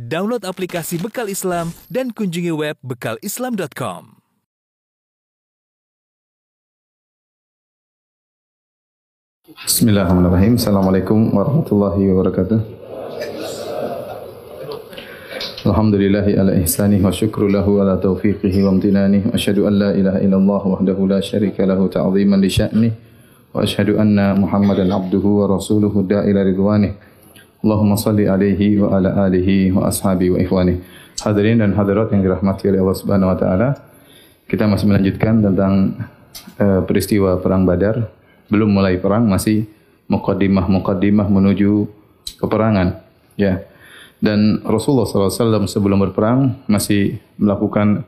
Download aplikasi Bekal Islam dan kunjungi web bekalislam.com. Bismillahirrahmanirrahim. Assalamualaikum warahmatullahi wabarakatuh. Alhamdulillahi ala ihsanih wa syukru lahu ala taufiqihi wa amtinanih. Asyhadu an la ilaha illallah wahdahu la syarika lahu ta'ziman li sya'nih. Wa asyhadu anna Muhammadan abduhu wa rasuluhu da'ila ridwanih. Allahumma salli alaihi wa ala alihi wa ashabi wa ikhwanih. Hadirin dan hadirat yang dirahmati oleh Allah Subhanahu wa taala. Kita masih melanjutkan tentang uh, peristiwa perang Badar belum mulai perang masih mukaddimah-mukaddimah menuju peperangan ya dan Rasulullah SAW sebelum berperang masih melakukan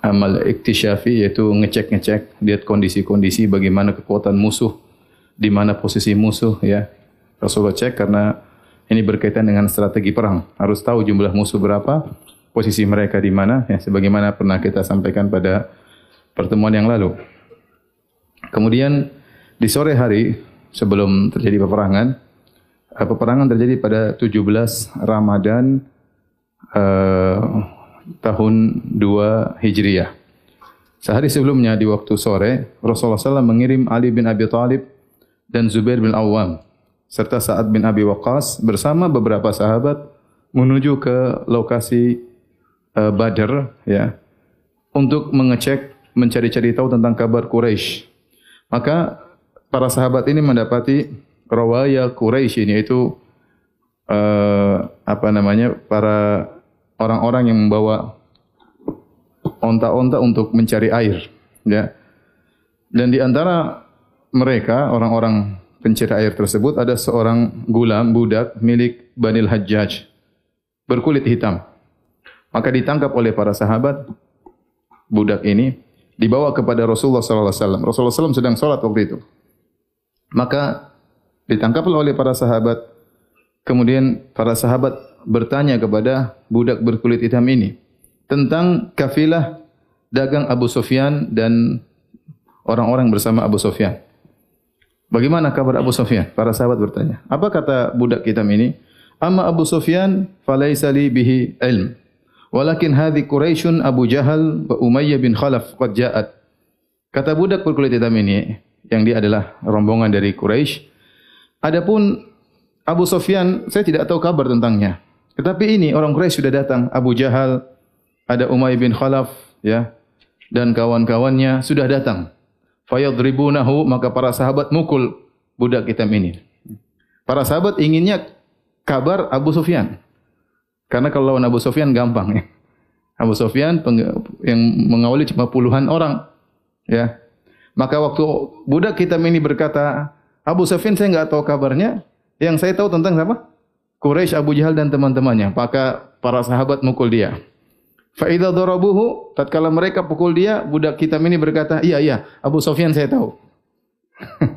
amal iktisyafi yaitu ngecek-ngecek lihat kondisi-kondisi bagaimana kekuatan musuh di mana posisi musuh ya Rasulullah cek karena ini berkaitan dengan strategi perang harus tahu jumlah musuh berapa posisi mereka di mana ya sebagaimana pernah kita sampaikan pada pertemuan yang lalu kemudian di sore hari sebelum terjadi peperangan, eh, peperangan terjadi pada 17 Ramadan uh, tahun 2 Hijriah. Sehari sebelumnya di waktu sore, Rasulullah SAW mengirim Ali bin Abi Thalib dan Zubair bin Awam serta Sa'ad bin Abi Waqqas bersama beberapa sahabat menuju ke lokasi uh, Badr ya untuk mengecek mencari-cari tahu tentang kabar Quraisy. Maka para sahabat ini mendapati rawaya Quraisy ini itu uh, apa namanya para orang-orang yang membawa onta-onta untuk mencari air ya dan di antara mereka orang-orang pencari air tersebut ada seorang gulam budak milik Banil Hajjaj berkulit hitam maka ditangkap oleh para sahabat budak ini dibawa kepada Rasulullah sallallahu alaihi wasallam Rasulullah SAW sedang salat waktu itu Maka ditangkaplah oleh para sahabat. Kemudian para sahabat bertanya kepada budak berkulit hitam ini tentang kafilah dagang Abu Sufyan dan orang-orang bersama Abu Sufyan. Bagaimana kabar Abu Sufyan? Para sahabat bertanya. Apa kata budak hitam ini? Amma Abu Sufyan falaisa li bihi ilm. Walakin hadhi Quraisyun Abu Jahal wa Umayyah bin Khalaf qad ja'at. Kata budak berkulit hitam ini, yang dia adalah rombongan dari Quraisy. Adapun Abu Sufyan, saya tidak tahu kabar tentangnya. Tetapi ini orang Quraisy sudah datang, Abu Jahal, ada Umayyah bin Khalaf, ya, dan kawan-kawannya sudah datang. Fayadribunahu, maka para sahabat mukul budak hitam ini. Para sahabat inginnya kabar Abu Sufyan. Karena kalau lawan Abu Sufyan gampang ya. Abu Sufyan yang mengawali cuma puluhan orang. Ya, Maka waktu budak hitam ini berkata, Abu Sufyan saya enggak tahu kabarnya, yang saya tahu tentang siapa? Quraisy, Abu Jahal dan teman-temannya. Maka para sahabat mukul dia. Fa idza darabuhu, tatkala mereka pukul dia, budak hitam ini berkata, "Iya, iya, Abu Sufyan saya tahu."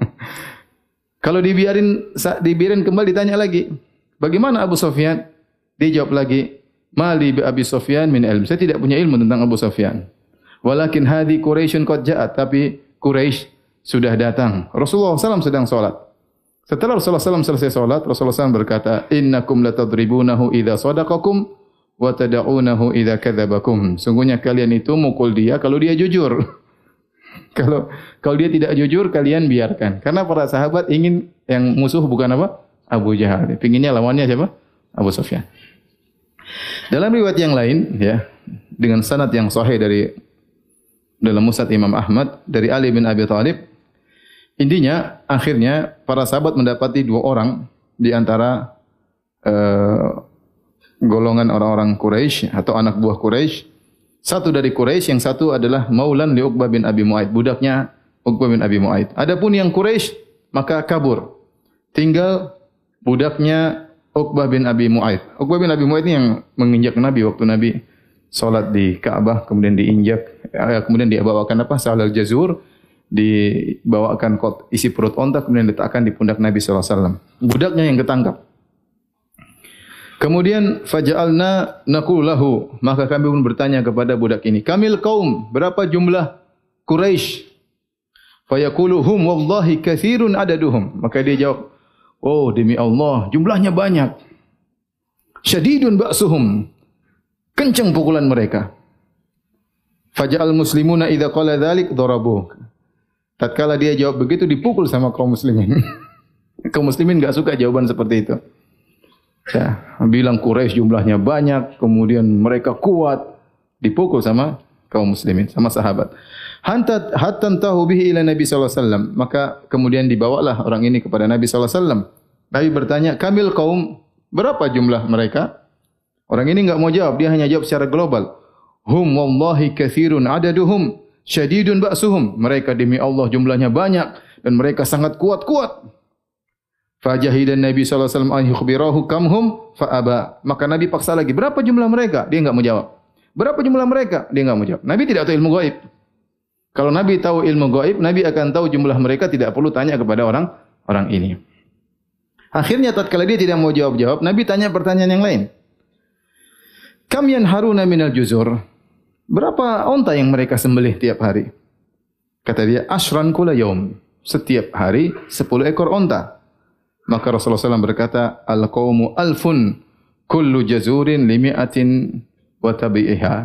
Kalau dibiarin dibiarin kembali ditanya lagi, "Bagaimana Abu Sufyan?" Dia jawab lagi, "Mali bi Abi Sufyan min ilm." Saya tidak punya ilmu tentang Abu Sufyan. Walakin hadhi Quraisyun qad ja'at, tapi Quraisy sudah datang. Rasulullah SAW sedang solat. Setelah Rasulullah SAW selesai solat, Rasulullah SAW berkata, Innakum latadribunahu idha sadaqakum wa tada'unahu idha kadhabakum. Sungguhnya kalian itu mukul dia kalau dia jujur. kalau kalau dia tidak jujur, kalian biarkan. Karena para sahabat ingin yang musuh bukan apa? Abu Jahal. Pinginnya lawannya siapa? Abu Sufyan. Dalam riwayat yang lain, ya, dengan sanad yang sahih dari dalam Musad Imam Ahmad dari Ali bin Abi Thalib. Intinya, akhirnya para sahabat mendapati dua orang di antara uh, golongan orang-orang Quraisy atau anak buah Quraisy. Satu dari Quraisy, yang satu adalah Maulan li Uqbah bin Abi Mu'aid, budaknya Uqbah bin Abi Mu'aid. Adapun yang Quraisy maka kabur. Tinggal budaknya Uqbah bin Abi Mu'aid. Uqbah bin Abi Mu'aid ini yang menginjak Nabi waktu Nabi solat di Ka'bah kemudian diinjak eh, kemudian dibawakan apa salal jazur dibawakan kot isi perut onta kemudian diletakkan di pundak Nabi sallallahu alaihi wasallam budaknya yang ketangkap kemudian faja'alna naqul lahu maka kami pun bertanya kepada budak ini kamil kaum berapa jumlah Quraisy fayaqulu hum wallahi katsirun adaduhum maka dia jawab oh demi Allah jumlahnya banyak Syadidun ba'suhum. Kencang pukulan mereka. Faja'al muslimuna idza qala dzalik darabu. Tatkala dia jawab begitu dipukul sama kaum muslimin. kaum muslimin enggak suka jawaban seperti itu. Ya, bilang Quraisy jumlahnya banyak, kemudian mereka kuat, dipukul sama kaum muslimin, sama sahabat. Hantat hatan tahu bihi ila Nabi sallallahu alaihi wasallam. Maka kemudian dibawalah orang ini kepada Nabi sallallahu alaihi wasallam. Nabi bertanya, "Kamil kaum berapa jumlah mereka?" Orang ini enggak mau jawab, dia hanya jawab secara global. Hum wallahi kathirun adaduhum syadidun ba'suhum. Mereka demi Allah jumlahnya banyak dan mereka sangat kuat-kuat. Fajahidan Nabi wasallam an yukhbirahu kamhum fa aba. Maka Nabi paksa lagi, berapa jumlah mereka? Dia enggak mau jawab. Berapa jumlah mereka? Dia enggak mau jawab. Nabi tidak tahu ilmu gaib. Kalau Nabi tahu ilmu gaib, Nabi akan tahu jumlah mereka tidak perlu tanya kepada orang orang ini. Akhirnya tatkala dia tidak mau jawab-jawab, Nabi tanya pertanyaan yang lain. Kam yanharuna minal juzur? Berapa onta yang mereka sembelih tiap hari? Kata dia, ashran kula yaum. Setiap hari sepuluh ekor onta. Maka Rasulullah SAW berkata, Al-qawmu alfun kullu jazurin limi'atin wa tabi'iha.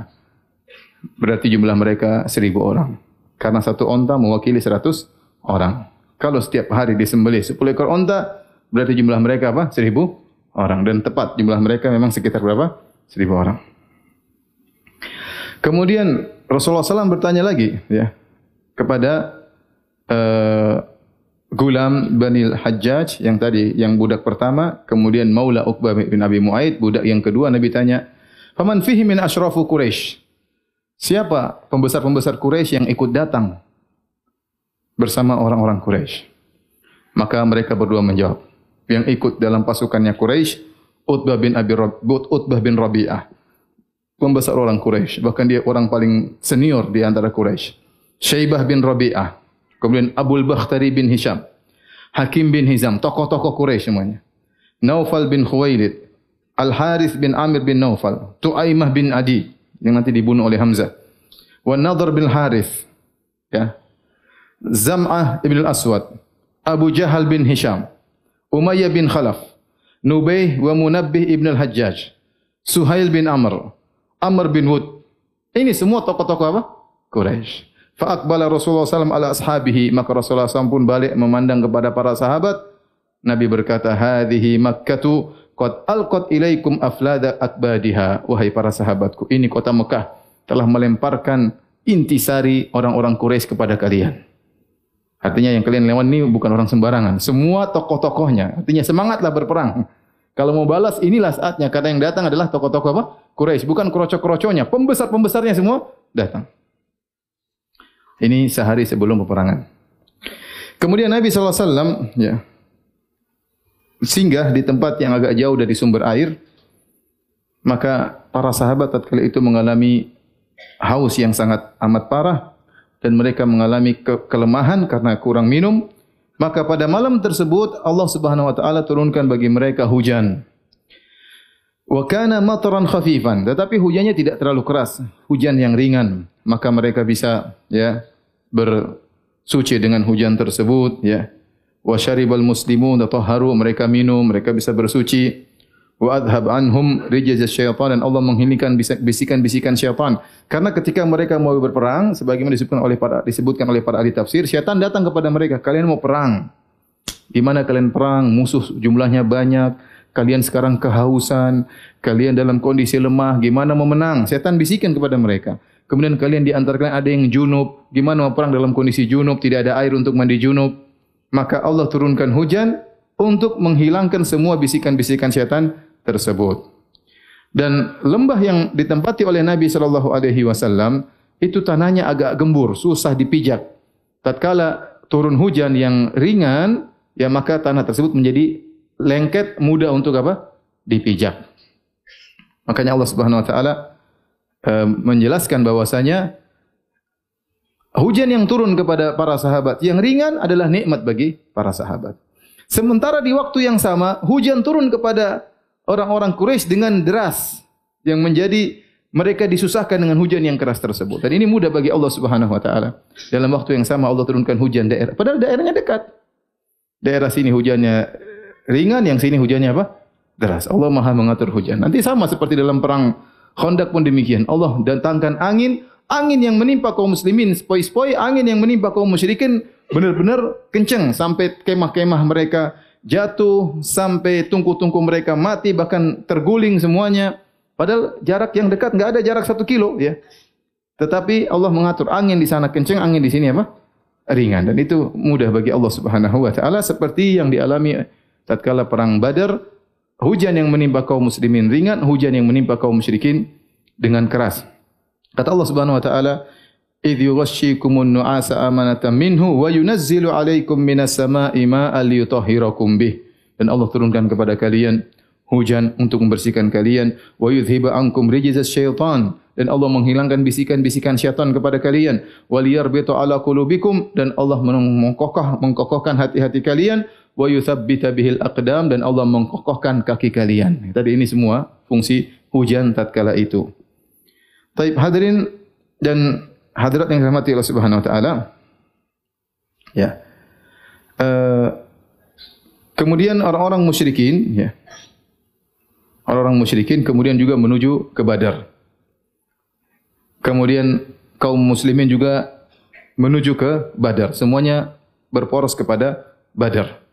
Berarti jumlah mereka seribu orang. Karena satu onta mewakili seratus orang. Kalau setiap hari disembelih sepuluh ekor onta, berarti jumlah mereka apa? Seribu orang. Dan tepat jumlah mereka memang sekitar berapa? Seribu orang. Kemudian Rasulullah SAW bertanya lagi ya kepada uh, Gulam Banil Hajjaj yang tadi yang budak pertama, kemudian Maula Uqbah bin Abi Muaid, budak yang kedua Nabi tanya, "Faman fihi min asyrafu Quraisy?" Siapa pembesar-pembesar Quraisy yang ikut datang bersama orang-orang Quraisy? Maka mereka berdua menjawab, yang ikut dalam pasukannya Quraisy, Utbah bin Abi Rabi'ah, Utbah bin Rabi'ah. Pembesar orang Quraisy, bahkan dia orang paling senior di antara Quraisy. Syaibah bin Rabi'ah, Kemudian Abul Bakhtari bin Hisham. Hakim bin Hizam. Tokoh-tokoh Quraisy semuanya. Naufal bin Khuwailid. Al-Harith bin Amir bin Naufal. Tu'aimah bin Adi. Yang nanti dibunuh oleh Hamzah. Wa Nadhr bin Harith. Ya. Zam'ah ibn al-Aswad. Abu Jahal bin Hisham. Umayyah bin Khalaf. Nubayh wa Munabbih ibn al-Hajjaj. Suhail bin Amr. Amr bin Wud. Ini semua tokoh-tokoh apa? Quraisy. Fa'akbala Rasulullah SAW ala ashabihi. Maka Rasulullah SAW pun balik memandang kepada para sahabat. Nabi berkata, Hadihi makkatu qad alqat ilaikum aflada akbadiha. Wahai para sahabatku, ini kota Mekah telah melemparkan intisari orang-orang Quraisy kepada kalian. Artinya yang kalian lewat ini bukan orang sembarangan. Semua tokoh-tokohnya. Artinya semangatlah berperang. Kalau mau balas, inilah saatnya. Karena yang datang adalah tokoh-tokoh apa? Quraisy. Bukan kerocok-keroconya. Pembesar-pembesarnya semua datang. Ini sehari sebelum peperangan. Kemudian Nabi SAW ya, singgah di tempat yang agak jauh dari sumber air. Maka para sahabat tatkala itu mengalami haus yang sangat amat parah dan mereka mengalami ke kelemahan karena kurang minum. Maka pada malam tersebut Allah Subhanahu wa taala turunkan bagi mereka hujan. Wa kana mataran khafifan, tetapi hujannya tidak terlalu keras, hujan yang ringan maka mereka bisa ya bersuci dengan hujan tersebut ya. Wa syaribal muslimun tatahharu mereka minum mereka bisa bersuci. Wa adhab anhum rijaz syaitan dan Allah menghilangkan bisikan-bisikan syaitan. Karena ketika mereka mau berperang sebagaimana disebutkan oleh para disebutkan oleh para ahli tafsir syaitan datang kepada mereka kalian mau perang? Di mana kalian perang? Musuh jumlahnya banyak. Kalian sekarang kehausan. Kalian dalam kondisi lemah. Gimana mau menang? Syaitan bisikan kepada mereka Kemudian kalian di antara kalian ada yang junub. Gimana perang dalam kondisi junub, tidak ada air untuk mandi junub. Maka Allah turunkan hujan untuk menghilangkan semua bisikan-bisikan syaitan tersebut. Dan lembah yang ditempati oleh Nabi sallallahu alaihi wasallam itu tanahnya agak gembur, susah dipijak. Tatkala turun hujan yang ringan, ya maka tanah tersebut menjadi lengket, mudah untuk apa? dipijak. Makanya Allah Subhanahu wa taala Eh, menjelaskan bahwasanya hujan yang turun kepada para sahabat yang ringan adalah nikmat bagi para sahabat. Sementara di waktu yang sama hujan turun kepada orang-orang Quraisy dengan deras yang menjadi mereka disusahkan dengan hujan yang keras tersebut. Dan ini mudah bagi Allah Subhanahu wa taala. Dalam waktu yang sama Allah turunkan hujan daerah padahal daerahnya dekat. Daerah sini hujannya ringan, yang sini hujannya apa? deras. Allah Maha mengatur hujan. Nanti sama seperti dalam perang Khandaq pun demikian. Allah datangkan angin, angin yang menimpa kaum muslimin sepoi-sepoi, angin yang menimpa kaum musyrikin benar-benar kencang sampai kemah-kemah mereka jatuh, sampai tungku-tungku mereka mati bahkan terguling semuanya. Padahal jarak yang dekat enggak ada jarak satu kilo ya. Tetapi Allah mengatur angin di sana kencang, angin di sini apa? ringan dan itu mudah bagi Allah Subhanahu wa taala seperti yang dialami tatkala perang Badar hujan yang menimpa kaum muslimin ringan hujan yang menimpa kaum musyrikin dengan keras. Kata Allah Subhanahu wa taala idh yughashshikumun nu'asa amanatan minhu wa yunazzilu 'alaikum minas sama'i ma'an liyutahhirakum bih. Dan Allah turunkan kepada kalian hujan untuk membersihkan kalian. Wa yudhhiba ankum rijzas syaitan. Dan Allah menghilangkan bisikan-bisikan syaitan kepada kalian. Waliyar bitu ala qulubikum. Dan Allah mengkokoh mengkokohkan hati-hati kalian wa yuthabbita bihil aqdam dan Allah mengkokohkan kaki kalian. Tadi ini semua fungsi hujan tatkala itu. Taib hadirin dan hadirat yang dirahmati Allah Subhanahu wa taala. Ya. Uh, kemudian orang-orang musyrikin ya. Orang-orang musyrikin kemudian juga menuju ke Badar. Kemudian kaum muslimin juga menuju ke Badar. Semuanya berporos kepada Badar.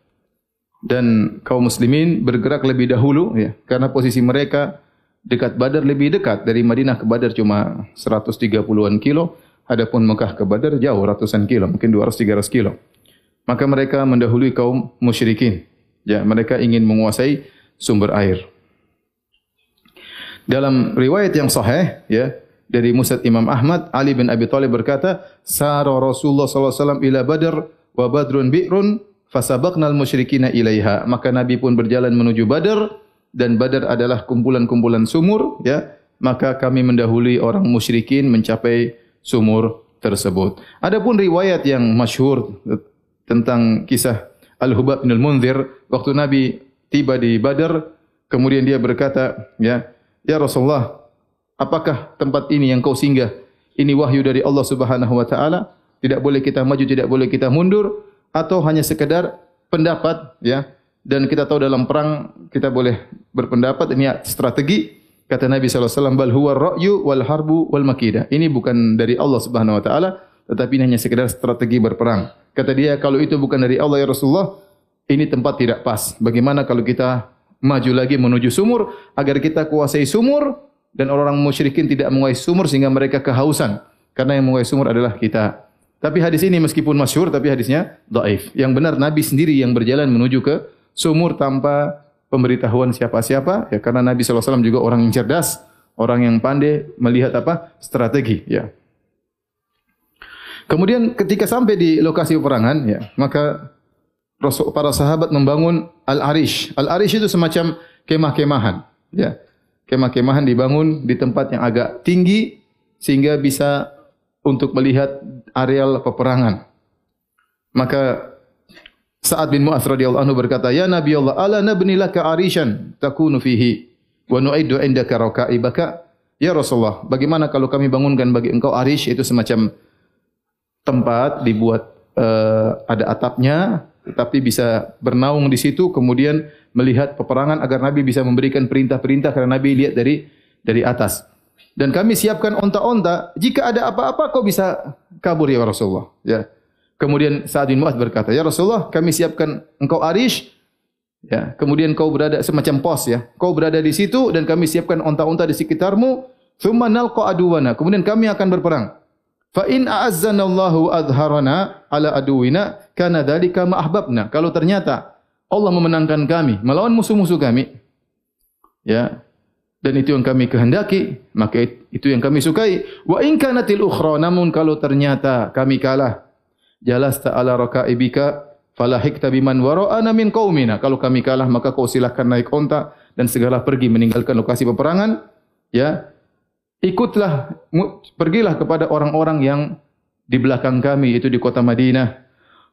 Dan kaum muslimin bergerak lebih dahulu ya karena posisi mereka dekat Badar lebih dekat dari Madinah ke Badar cuma 130-an kilo, adapun Mekah ke Badar jauh ratusan kilo, mungkin 200-300 kilo. Maka mereka mendahului kaum musyrikin. Ya, mereka ingin menguasai sumber air. Dalam riwayat yang sahih, ya, dari Musad Imam Ahmad, Ali bin Abi Thalib berkata, "Sara Rasulullah sallallahu alaihi wasallam ila Badr wa Badrun bi'run fasabaqna al-musyrikina ilaiha." Maka Nabi pun berjalan menuju Badar dan Badar adalah kumpulan-kumpulan sumur, ya. Maka kami mendahului orang musyrikin mencapai sumur tersebut. Adapun riwayat yang masyhur tentang kisah Al-Hubab bin Al-Munzir waktu Nabi tiba di Badar, kemudian dia berkata, ya, ya Rasulullah, apakah tempat ini yang kau singgah? Ini wahyu dari Allah Subhanahu wa taala. Tidak boleh kita maju, tidak boleh kita mundur atau hanya sekedar pendapat ya. Dan kita tahu dalam perang kita boleh berpendapat ini strategi kata Nabi wasallam bal huwa ra'yu wal harbu wal. Ini bukan dari Allah Subhanahu wa taala tetapi ini hanya sekedar strategi berperang. Kata dia kalau itu bukan dari Allah ya Rasulullah, ini tempat tidak pas. Bagaimana kalau kita maju lagi menuju sumur agar kita kuasai sumur dan orang-orang musyrikin tidak menguasai sumur sehingga mereka kehausan karena yang menguasai sumur adalah kita. Tapi hadis ini meskipun masyhur tapi hadisnya dhaif. Yang benar Nabi sendiri yang berjalan menuju ke sumur tanpa pemberitahuan siapa-siapa ya karena Nabi wasallam juga orang yang cerdas, orang yang pandai melihat apa? strategi ya. Kemudian ketika sampai di lokasi peperangan ya, maka para sahabat membangun Al-Arish. Al-Arish itu semacam kemah-kemahan ya kemah-kemahan dibangun di tempat yang agak tinggi sehingga bisa untuk melihat areal peperangan. Maka Sa'ad bin Mu'az radhiyallahu anhu berkata, "Ya Nabi Allah, ala nabni laka arishan takunu fihi wa nu'idu indaka raka'ibaka?" Ya Rasulullah, bagaimana kalau kami bangunkan bagi engkau arish itu semacam tempat dibuat uh, ada atapnya tetapi bisa bernaung di situ kemudian melihat peperangan agar Nabi bisa memberikan perintah-perintah karena Nabi lihat dari dari atas. Dan kami siapkan onta-onta, jika ada apa-apa kau bisa kabur ya Rasulullah. Ya. Kemudian Sa'ad bin Mu'adz berkata, "Ya Rasulullah, kami siapkan engkau arish Ya, kemudian kau berada semacam pos ya. Kau berada di situ dan kami siapkan onta-onta di sekitarmu. Thumma nalqa aduwana. Kemudian kami akan berperang. Fa in a'azzana Allahu adharana ala aduwina kana dzalika ma ahbabna. Kalau ternyata Allah memenangkan kami melawan musuh-musuh kami, ya, dan itu yang kami kehendaki, maka itu yang kami sukai. Wa in kanatil ukhra, namun kalau ternyata kami kalah, jalasta ala rakaibika falahikta biman wara'ana min qaumina. Kalau kami kalah, maka kau silakan naik onta dan segala pergi meninggalkan lokasi peperangan, ya, ikutlah pergilah kepada orang-orang yang di belakang kami itu di kota Madinah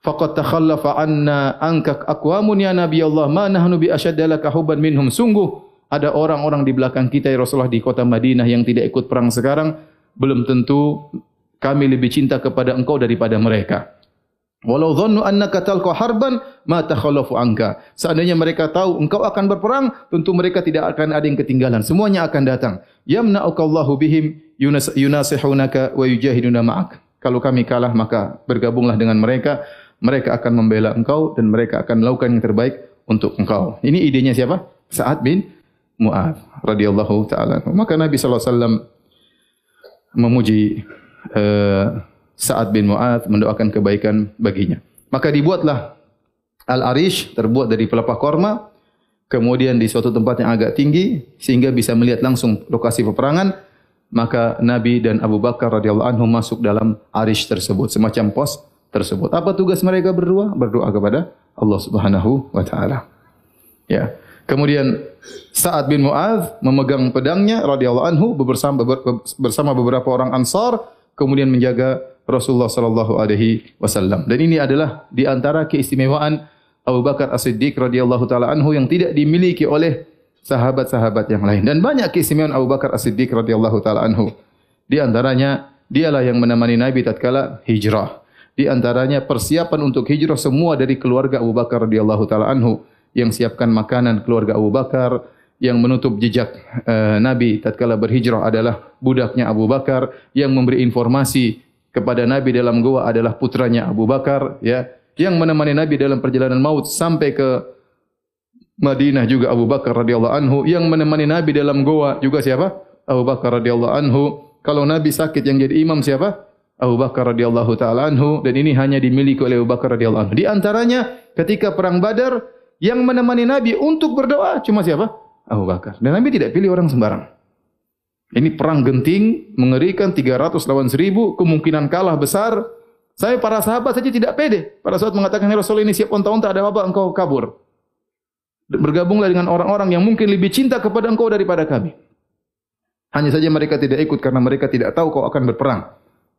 faqad takhallafa anna ankak aqwamun ya nabi Allah ma nahnu bi ashaddalaka hubban minhum sungguh ada orang-orang di belakang kita ya Rasulullah di kota Madinah yang tidak ikut perang sekarang belum tentu kami lebih cinta kepada engkau daripada mereka Walau dhannu annaka talqa harban ma takhallafu anka. Seandainya mereka tahu engkau akan berperang, tentu mereka tidak akan ada yang ketinggalan. Semuanya akan datang. Yamna'uka Allahu bihim yunasihunaka wa yujahiduna ma'ak. Kalau kami kalah maka bergabunglah dengan mereka. Mereka akan membela engkau dan mereka akan melakukan yang terbaik untuk engkau. Ini idenya siapa? Sa'ad bin Mu'ad radhiyallahu taala. Maka Nabi sallallahu alaihi memuji uh, Sa'ad bin Mu'ad mendoakan kebaikan baginya. Maka dibuatlah Al-Arish terbuat dari pelepah korma kemudian di suatu tempat yang agak tinggi sehingga bisa melihat langsung lokasi peperangan maka Nabi dan Abu Bakar radhiyallahu anhu masuk dalam arish tersebut semacam pos tersebut apa tugas mereka berdua berdoa kepada Allah Subhanahu wa taala ya kemudian Sa'ad bin Mu'adz memegang pedangnya radhiyallahu anhu bersama bersama beberapa orang Ansar kemudian menjaga Rasulullah sallallahu alaihi wasallam. Dan ini adalah di antara keistimewaan Abu Bakar As-Siddiq radhiyallahu taala anhu yang tidak dimiliki oleh sahabat-sahabat yang lain. Dan banyak keistimewaan Abu Bakar As-Siddiq radhiyallahu taala anhu. Di antaranya dialah yang menemani Nabi tatkala hijrah. Di antaranya persiapan untuk hijrah semua dari keluarga Abu Bakar radhiyallahu taala anhu yang siapkan makanan keluarga Abu Bakar, yang menutup jejak uh, Nabi tatkala berhijrah adalah budaknya Abu Bakar yang memberi informasi kepada Nabi dalam gua adalah putranya Abu Bakar ya yang menemani Nabi dalam perjalanan maut sampai ke Madinah juga Abu Bakar radhiyallahu anhu yang menemani Nabi dalam gua juga siapa? Abu Bakar radhiyallahu anhu. Kalau Nabi sakit yang jadi imam siapa? Abu Bakar radhiyallahu taala anhu. Dan ini hanya dimiliki oleh Abu Bakar radhiyallahu anhu. Di antaranya ketika perang Badar yang menemani Nabi untuk berdoa cuma siapa Abu Bakar dan Nabi tidak pilih orang sembarang ini perang genting, mengerikan 300 lawan 1000, kemungkinan kalah besar. Saya para sahabat saja tidak pede. Pada saat mengatakan, Rasul ini siap unta-unta, ada apa engkau kabur. Bergabunglah dengan orang-orang yang mungkin lebih cinta kepada engkau daripada kami. Hanya saja mereka tidak ikut karena mereka tidak tahu kau akan berperang.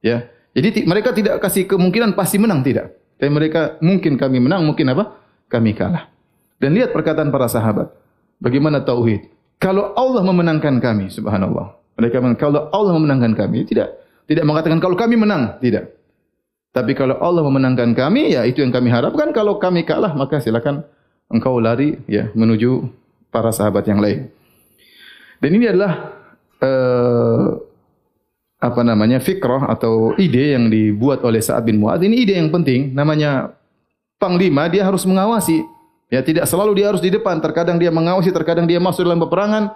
Ya, Jadi mereka tidak kasih kemungkinan pasti menang, tidak. Tapi mereka mungkin kami menang, mungkin apa? Kami kalah. Dan lihat perkataan para sahabat. Bagaimana tauhid? Kalau Allah memenangkan kami, subhanallah. Mereka mengatakan kalau Allah memenangkan kami, tidak tidak mengatakan kalau kami menang, tidak. Tapi kalau Allah memenangkan kami, ya itu yang kami harapkan. Kalau kami kalah, maka silakan engkau lari ya menuju para sahabat yang lain. Dan ini adalah uh, apa namanya fikrah atau ide yang dibuat oleh Sa'ad bin Mu'ad. Ini ide yang penting. Namanya panglima dia harus mengawasi. Ya tidak selalu dia harus di depan. Terkadang dia mengawasi, terkadang dia masuk dalam peperangan.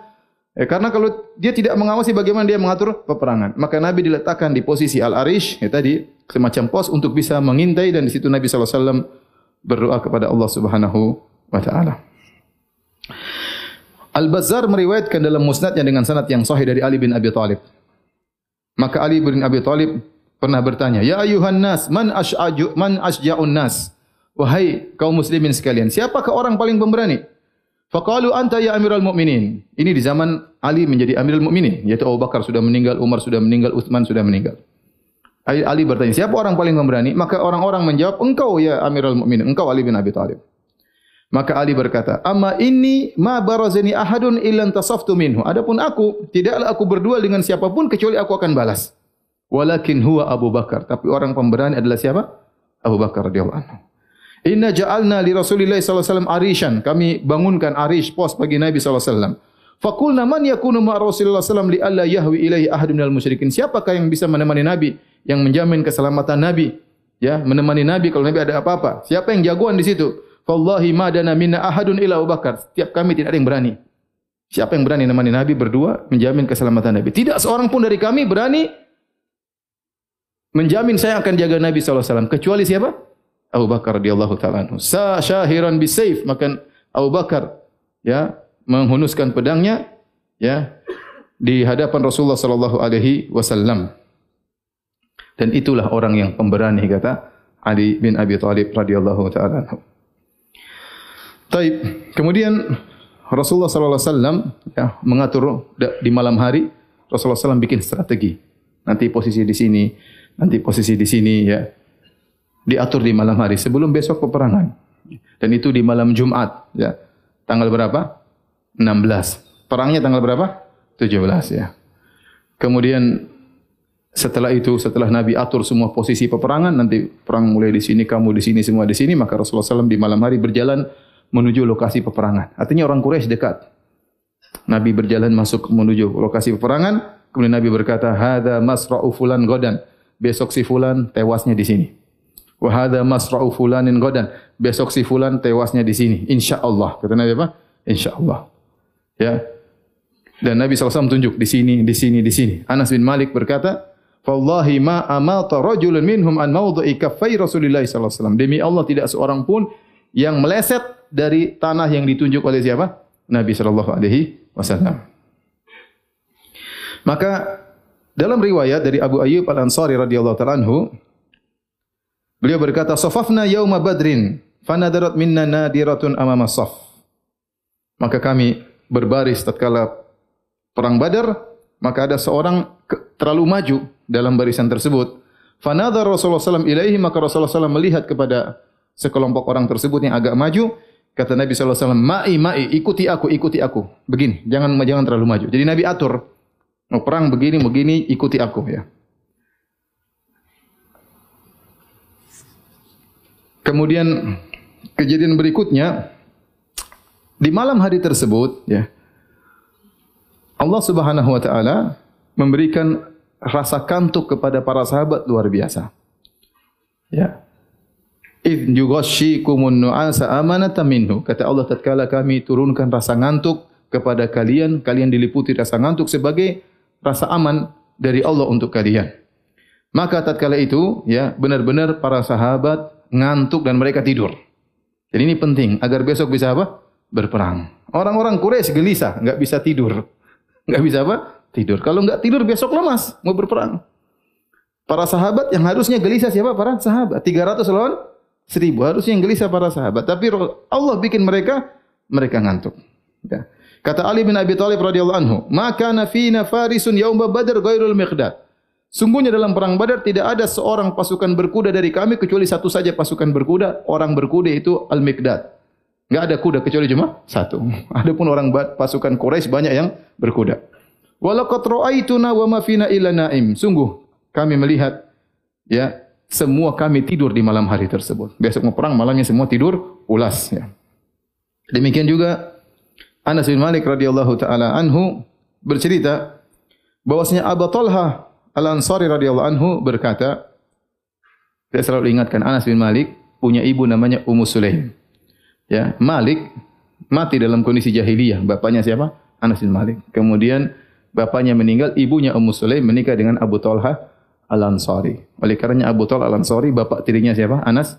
Eh, karena kalau dia tidak mengawasi bagaimana dia mengatur peperangan, maka Nabi diletakkan di posisi al-arish, ya tadi semacam pos untuk bisa mengintai dan di situ Nabi wasallam berdoa kepada Allah Subhanahu wa taala. Al-Bazzar meriwayatkan dalam musnadnya dengan sanad yang sahih dari Ali bin Abi Thalib. Maka Ali bin Abi Thalib pernah bertanya, "Ya ayuhan nas, man ash'aju man asja'un nas?" Wahai kaum muslimin sekalian, siapakah orang paling pemberani? Faqalu anta ya Amirul Mukminin. Ini di zaman Ali menjadi Amirul Mukminin, yaitu Abu Bakar sudah meninggal, Umar sudah meninggal, Utsman sudah meninggal. Ali bertanya, siapa orang paling pemberani? Maka orang-orang menjawab, engkau ya Amirul Mukminin, engkau Ali bin Abi Thalib. Maka Ali berkata, "Amma ini ma barazani ahadun illa tasaftu minhu." Adapun aku, tidaklah aku berduel dengan siapapun kecuali aku akan balas. Walakin huwa Abu Bakar. Tapi orang pemberani adalah siapa? Abu Bakar radhiyallahu anhu. Inna ja'alna li Rasulillah sallallahu alaihi wasallam arishan. Kami bangunkan arish pos bagi Nabi sallallahu alaihi wasallam. Fakulna man yakunu ma Rasulullah wasallam li alla yahwi ilaihi ahadun minal musyrikin. Siapakah yang bisa menemani Nabi yang menjamin keselamatan Nabi? Ya, menemani Nabi kalau Nabi ada apa-apa. Siapa yang jagoan di situ? Wallahi ma dana minna ahadun ila Abu Bakar. Setiap kami tidak ada yang berani. Siapa yang berani menemani Nabi berdua menjamin keselamatan Nabi? Tidak seorang pun dari kami berani menjamin saya akan jaga Nabi sallallahu alaihi wasallam kecuali siapa? Abu Bakar radhiyallahu taala anhu. Sa syahiran bi sayf maka Abu Bakar ya menghunuskan pedangnya ya di hadapan Rasulullah sallallahu alaihi wasallam. Dan itulah orang yang pemberani kata Ali bin Abi Thalib radhiyallahu taala anhu. Taib. Kemudian Rasulullah sallallahu alaihi wasallam ya mengatur di malam hari Rasulullah sallallahu bikin strategi. Nanti posisi di sini, nanti posisi di sini ya diatur di malam hari sebelum besok peperangan. Dan itu di malam Jumat, ya. Tanggal berapa? 16. Perangnya tanggal berapa? 17 ya. Kemudian setelah itu setelah Nabi atur semua posisi peperangan nanti perang mulai di sini kamu di sini semua di sini maka Rasulullah SAW di malam hari berjalan menuju lokasi peperangan. Artinya orang Quraisy dekat. Nabi berjalan masuk menuju lokasi peperangan. Kemudian Nabi berkata, Hada masra'u fulan godan. Besok si fulan tewasnya di sini. Wahada masra'u fulanin godan. Besok si fulan tewasnya di sini. Insya Allah. Kata Nabi apa? Insya Allah. Ya. Dan Nabi SAW tunjuk di sini, di sini, di sini. Anas bin Malik berkata, Wallahi ma amata rajulun minhum an mawdu'i kaffai Rasulullah sallallahu alaihi wasallam. Demi Allah tidak seorang pun yang meleset dari tanah yang ditunjuk oleh siapa? Nabi sallallahu alaihi wasallam. Maka dalam riwayat dari Abu Ayyub Al-Ansari radhiyallahu taala beliau berkata safafna yauma badrin fanadarat minna nadiratun amama saf. Maka kami berbaris tatkala perang Badar maka ada seorang terlalu maju dalam barisan tersebut. Fanadhar Rasulullah SAW ilaihi, maka Rasulullah SAW melihat kepada sekelompok orang tersebut yang agak maju. Kata Nabi SAW, ma'i, ma'i, ikuti aku, ikuti aku. Begini, jangan jangan terlalu maju. Jadi Nabi atur, mau perang begini, begini, ikuti aku. ya. Kemudian kejadian berikutnya di malam hari tersebut ya Allah Subhanahu wa taala memberikan rasa kantuk kepada para sahabat luar biasa. Ya. Id yughashikumun nu'asa amanatan minhu. Kata Allah tatkala kami turunkan rasa ngantuk kepada kalian, kalian diliputi rasa ngantuk sebagai rasa aman dari Allah untuk kalian. Maka tatkala itu, ya, benar-benar para sahabat ngantuk dan mereka tidur. Jadi ini penting agar besok bisa apa? Berperang. Orang-orang Quraisy gelisah, enggak bisa tidur. Enggak bisa apa? Tidur. Kalau enggak tidur besok lemas mau berperang. Para sahabat yang harusnya gelisah siapa? Para sahabat. 300 lawan 1000. Harusnya yang gelisah para sahabat. Tapi Allah bikin mereka mereka ngantuk. Ya. Kata Ali bin Abi Thalib radhiyallahu anhu, "Maka nafina farisun yaum Badar ghairul miqdad." Sungguhnya dalam perang Badar tidak ada seorang pasukan berkuda dari kami kecuali satu saja pasukan berkuda, orang berkuda itu Al-Miqdad. Enggak ada kuda kecuali cuma satu. Adapun orang pasukan Quraisy banyak yang berkuda. Walaqad ra'aituna wa ma fina illa na'im. Sungguh kami melihat ya semua kami tidur di malam hari tersebut. Besok mau perang malamnya semua tidur ulas ya. Demikian juga Anas bin Malik radhiyallahu taala anhu bercerita bahwasanya Abu Talha Al-Ansari radhiyallahu anhu berkata saya selalu ingatkan Anas bin Malik punya ibu namanya Ummu Sulaim. Ya Malik mati dalam kondisi jahiliyah. Bapaknya siapa? Anas bin Malik. Kemudian bapaknya meninggal ibunya Ummu Sulaim menikah dengan Abu Talha Al Ansari oleh karenanya Abu Talha Al Ansari bapak tirinya siapa? Anas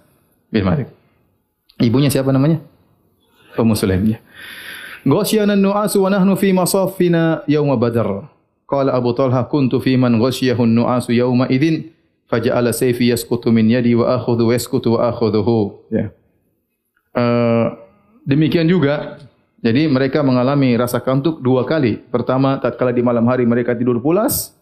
bin Malik. Ibunya siapa namanya? Ummu Sulaim ya. Ghasyana nu'asu wa nahnu fi masafina yawma badar. Qala Abu Talha kuntu fi man ghasyahu nu'asu yawma idin faja'ala sayfi yasqutu min yadi wa akhudhu yasqutu wa akhudhuhu. Ya. Eh, demikian juga jadi mereka mengalami rasa kantuk dua kali. Pertama tatkala di malam hari mereka tidur pulas.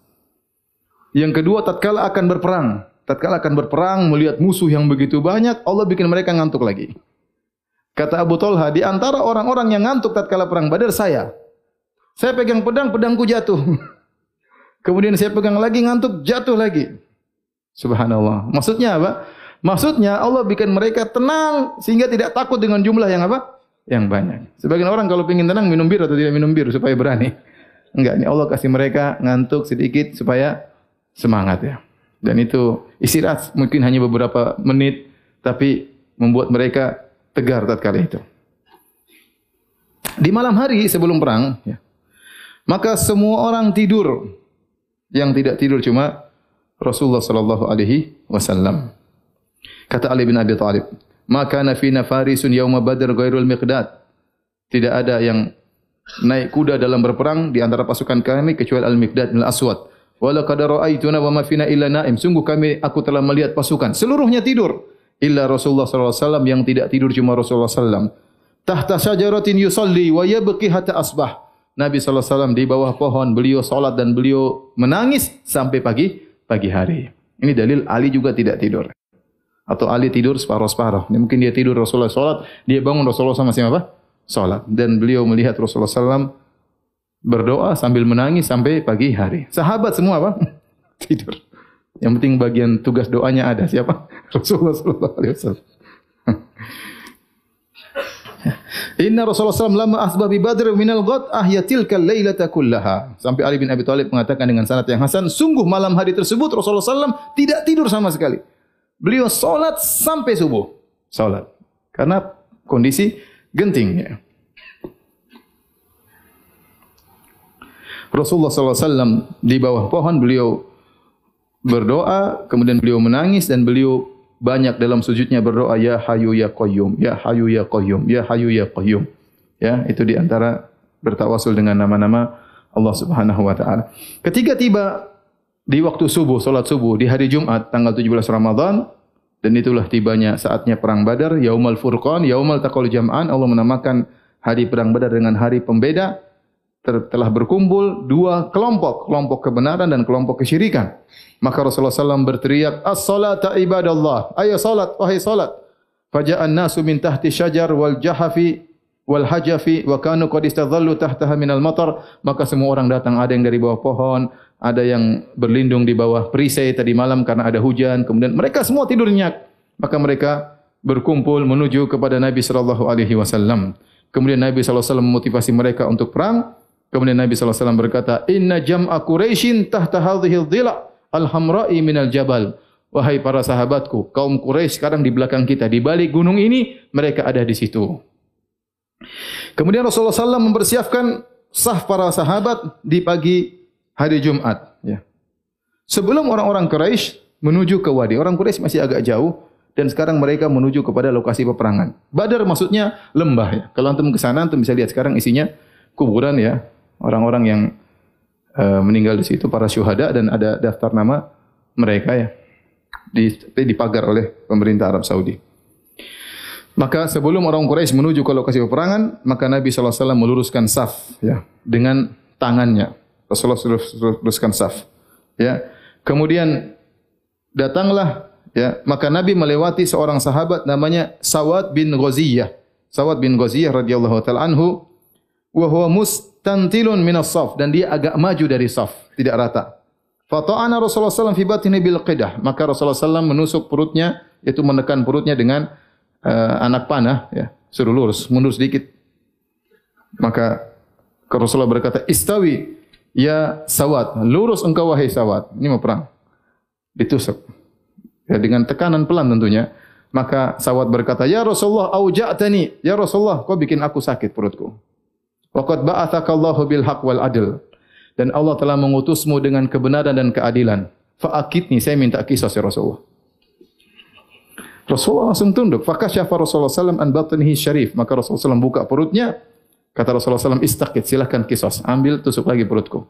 Yang kedua tatkala akan berperang. Tatkala akan berperang melihat musuh yang begitu banyak, Allah bikin mereka ngantuk lagi. Kata Abu Talha, di antara orang-orang yang ngantuk tatkala perang Badar saya. Saya pegang pedang, pedangku jatuh. Kemudian saya pegang lagi ngantuk, jatuh lagi. Subhanallah. Maksudnya apa? Maksudnya Allah bikin mereka tenang sehingga tidak takut dengan jumlah yang apa? Yang banyak. Sebagian orang kalau ingin tenang minum bir atau tidak minum bir supaya berani. Enggak, ini Allah kasih mereka ngantuk sedikit supaya semangat ya. Dan itu istirahat mungkin hanya beberapa menit tapi membuat mereka tegar tatkala itu. Di malam hari sebelum perang ya. Maka semua orang tidur. Yang tidak tidur cuma Rasulullah sallallahu alaihi wasallam. Kata Ali bin Abi Thalib, "Maka nafina farisun yauma Badr ghairul miqdad." Tidak ada yang naik kuda dalam berperang di antara pasukan kami kecuali Al-Miqdad bin Al-Aswad. Wala qad ra'aituna wa ma fina illa na'im. Sungguh kami aku telah melihat pasukan seluruhnya tidur illa Rasulullah sallallahu alaihi wasallam yang tidak tidur cuma Rasulullah sallam. Tahta syajaratin yusalli wa yabqi hatta asbah. Nabi wasallam di bawah pohon beliau salat dan beliau menangis sampai pagi pagi hari. Ini dalil Ali juga tidak tidur atau Ali tidur separuh-separuh. Mungkin dia tidur Rasulullah salat, dia bangun Rasulullah sama siapa? Salat. Dan beliau melihat Rasulullah sallam berdoa sambil menangis sampai pagi hari. Sahabat semua apa? Tidur. Yang penting bagian tugas doanya ada. Siapa? Rasulullah sallallahu alaihi wasallam. Inna Rasulullah SAW lama asbah bi badr minal ghad ahyatil kal lailata kullaha. Sampai Ali bin Abi Thalib mengatakan dengan sanad yang hasan, sungguh malam hari tersebut Rasulullah SAW tidak tidur sama sekali. Beliau solat sampai subuh. Solat. Karena kondisi genting. Ya. Rasulullah SAW di bawah pohon beliau berdoa, kemudian beliau menangis dan beliau banyak dalam sujudnya berdoa ya hayu ya qayyum ya hayu ya qayyum ya hayu ya qayyum. Ya itu di antara bertawasul dengan nama-nama Allah Subhanahu wa taala. Ketika tiba di waktu subuh salat subuh di hari Jumat tanggal 17 Ramadan dan itulah tibanya saatnya perang Badar yaumul furqan yaumul taqal jam'an. Allah menamakan hari perang Badar dengan hari pembeda telah berkumpul dua kelompok, kelompok kebenaran dan kelompok kesyirikan. Maka Rasulullah SAW berteriak, As-salata ibadallah, ayo salat, wahai salat. Faja'an nasu min tahti syajar wal jahafi wal hajafi wa kanu qad istadhallu tahtaha minal matar. Maka semua orang datang, ada yang dari bawah pohon, ada yang berlindung di bawah perisai tadi malam karena ada hujan. Kemudian mereka semua tidur nyenyak. Maka mereka berkumpul menuju kepada Nabi sallallahu alaihi wasallam. Kemudian Nabi sallallahu alaihi wasallam memotivasi mereka untuk perang. Kemudian Nabi SAW berkata, Inna jam'a Quraisyin tahta hadhil dhila' al-hamra'i minal jabal. Wahai para sahabatku, kaum Quraisy sekarang di belakang kita, di balik gunung ini, mereka ada di situ. Kemudian Rasulullah SAW mempersiapkan sah para sahabat di pagi hari Jumat. Ya. Sebelum orang-orang Quraisy menuju ke wadi, orang Quraisy masih agak jauh, dan sekarang mereka menuju kepada lokasi peperangan. Badar maksudnya lembah. Ya. Kalau antum ke sana, antum bisa lihat sekarang isinya kuburan ya, orang-orang yang uh, meninggal di situ para syuhada dan ada daftar nama mereka ya di dipagar oleh pemerintah Arab Saudi. Maka sebelum orang Quraisy menuju ke lokasi peperangan, maka Nabi wasallam meluruskan saf ya dengan tangannya. Rasulullah luruskan saf. Ya. Kemudian datanglah ya, maka Nabi melewati seorang sahabat namanya Sawad bin Ghaziyah. Sawad bin Ghaziyah radhiyallahu taala anhu wa huwa mustantilun min as-saf dan dia agak maju dari saf, tidak rata. Fata'ana Rasulullah SAW fi batni bil qidah. Maka Rasulullah SAW menusuk perutnya, yaitu menekan perutnya dengan uh, anak panah, ya, suruh lurus, mundur sedikit. Maka Rasulullah berkata, istawi ya sawat, lurus engkau wahai sawat. Ini mau perang. Ditusuk. Ya, dengan tekanan pelan tentunya. Maka sawat berkata, Ya Rasulullah, auja'tani. Ya Rasulullah, kau bikin aku sakit perutku. Waqad ba'athakallahu bil haqq wal adl. Dan Allah telah mengutusmu dengan kebenaran dan keadilan. Fa'akidni, saya minta kisah si Rasulullah. Rasulullah langsung tunduk. Fakasyafa Rasulullah SAW an batnihi syarif. Maka Rasulullah SAW buka perutnya. Kata Rasulullah SAW, istakid, silahkan kisos. Ambil, tusuk lagi perutku.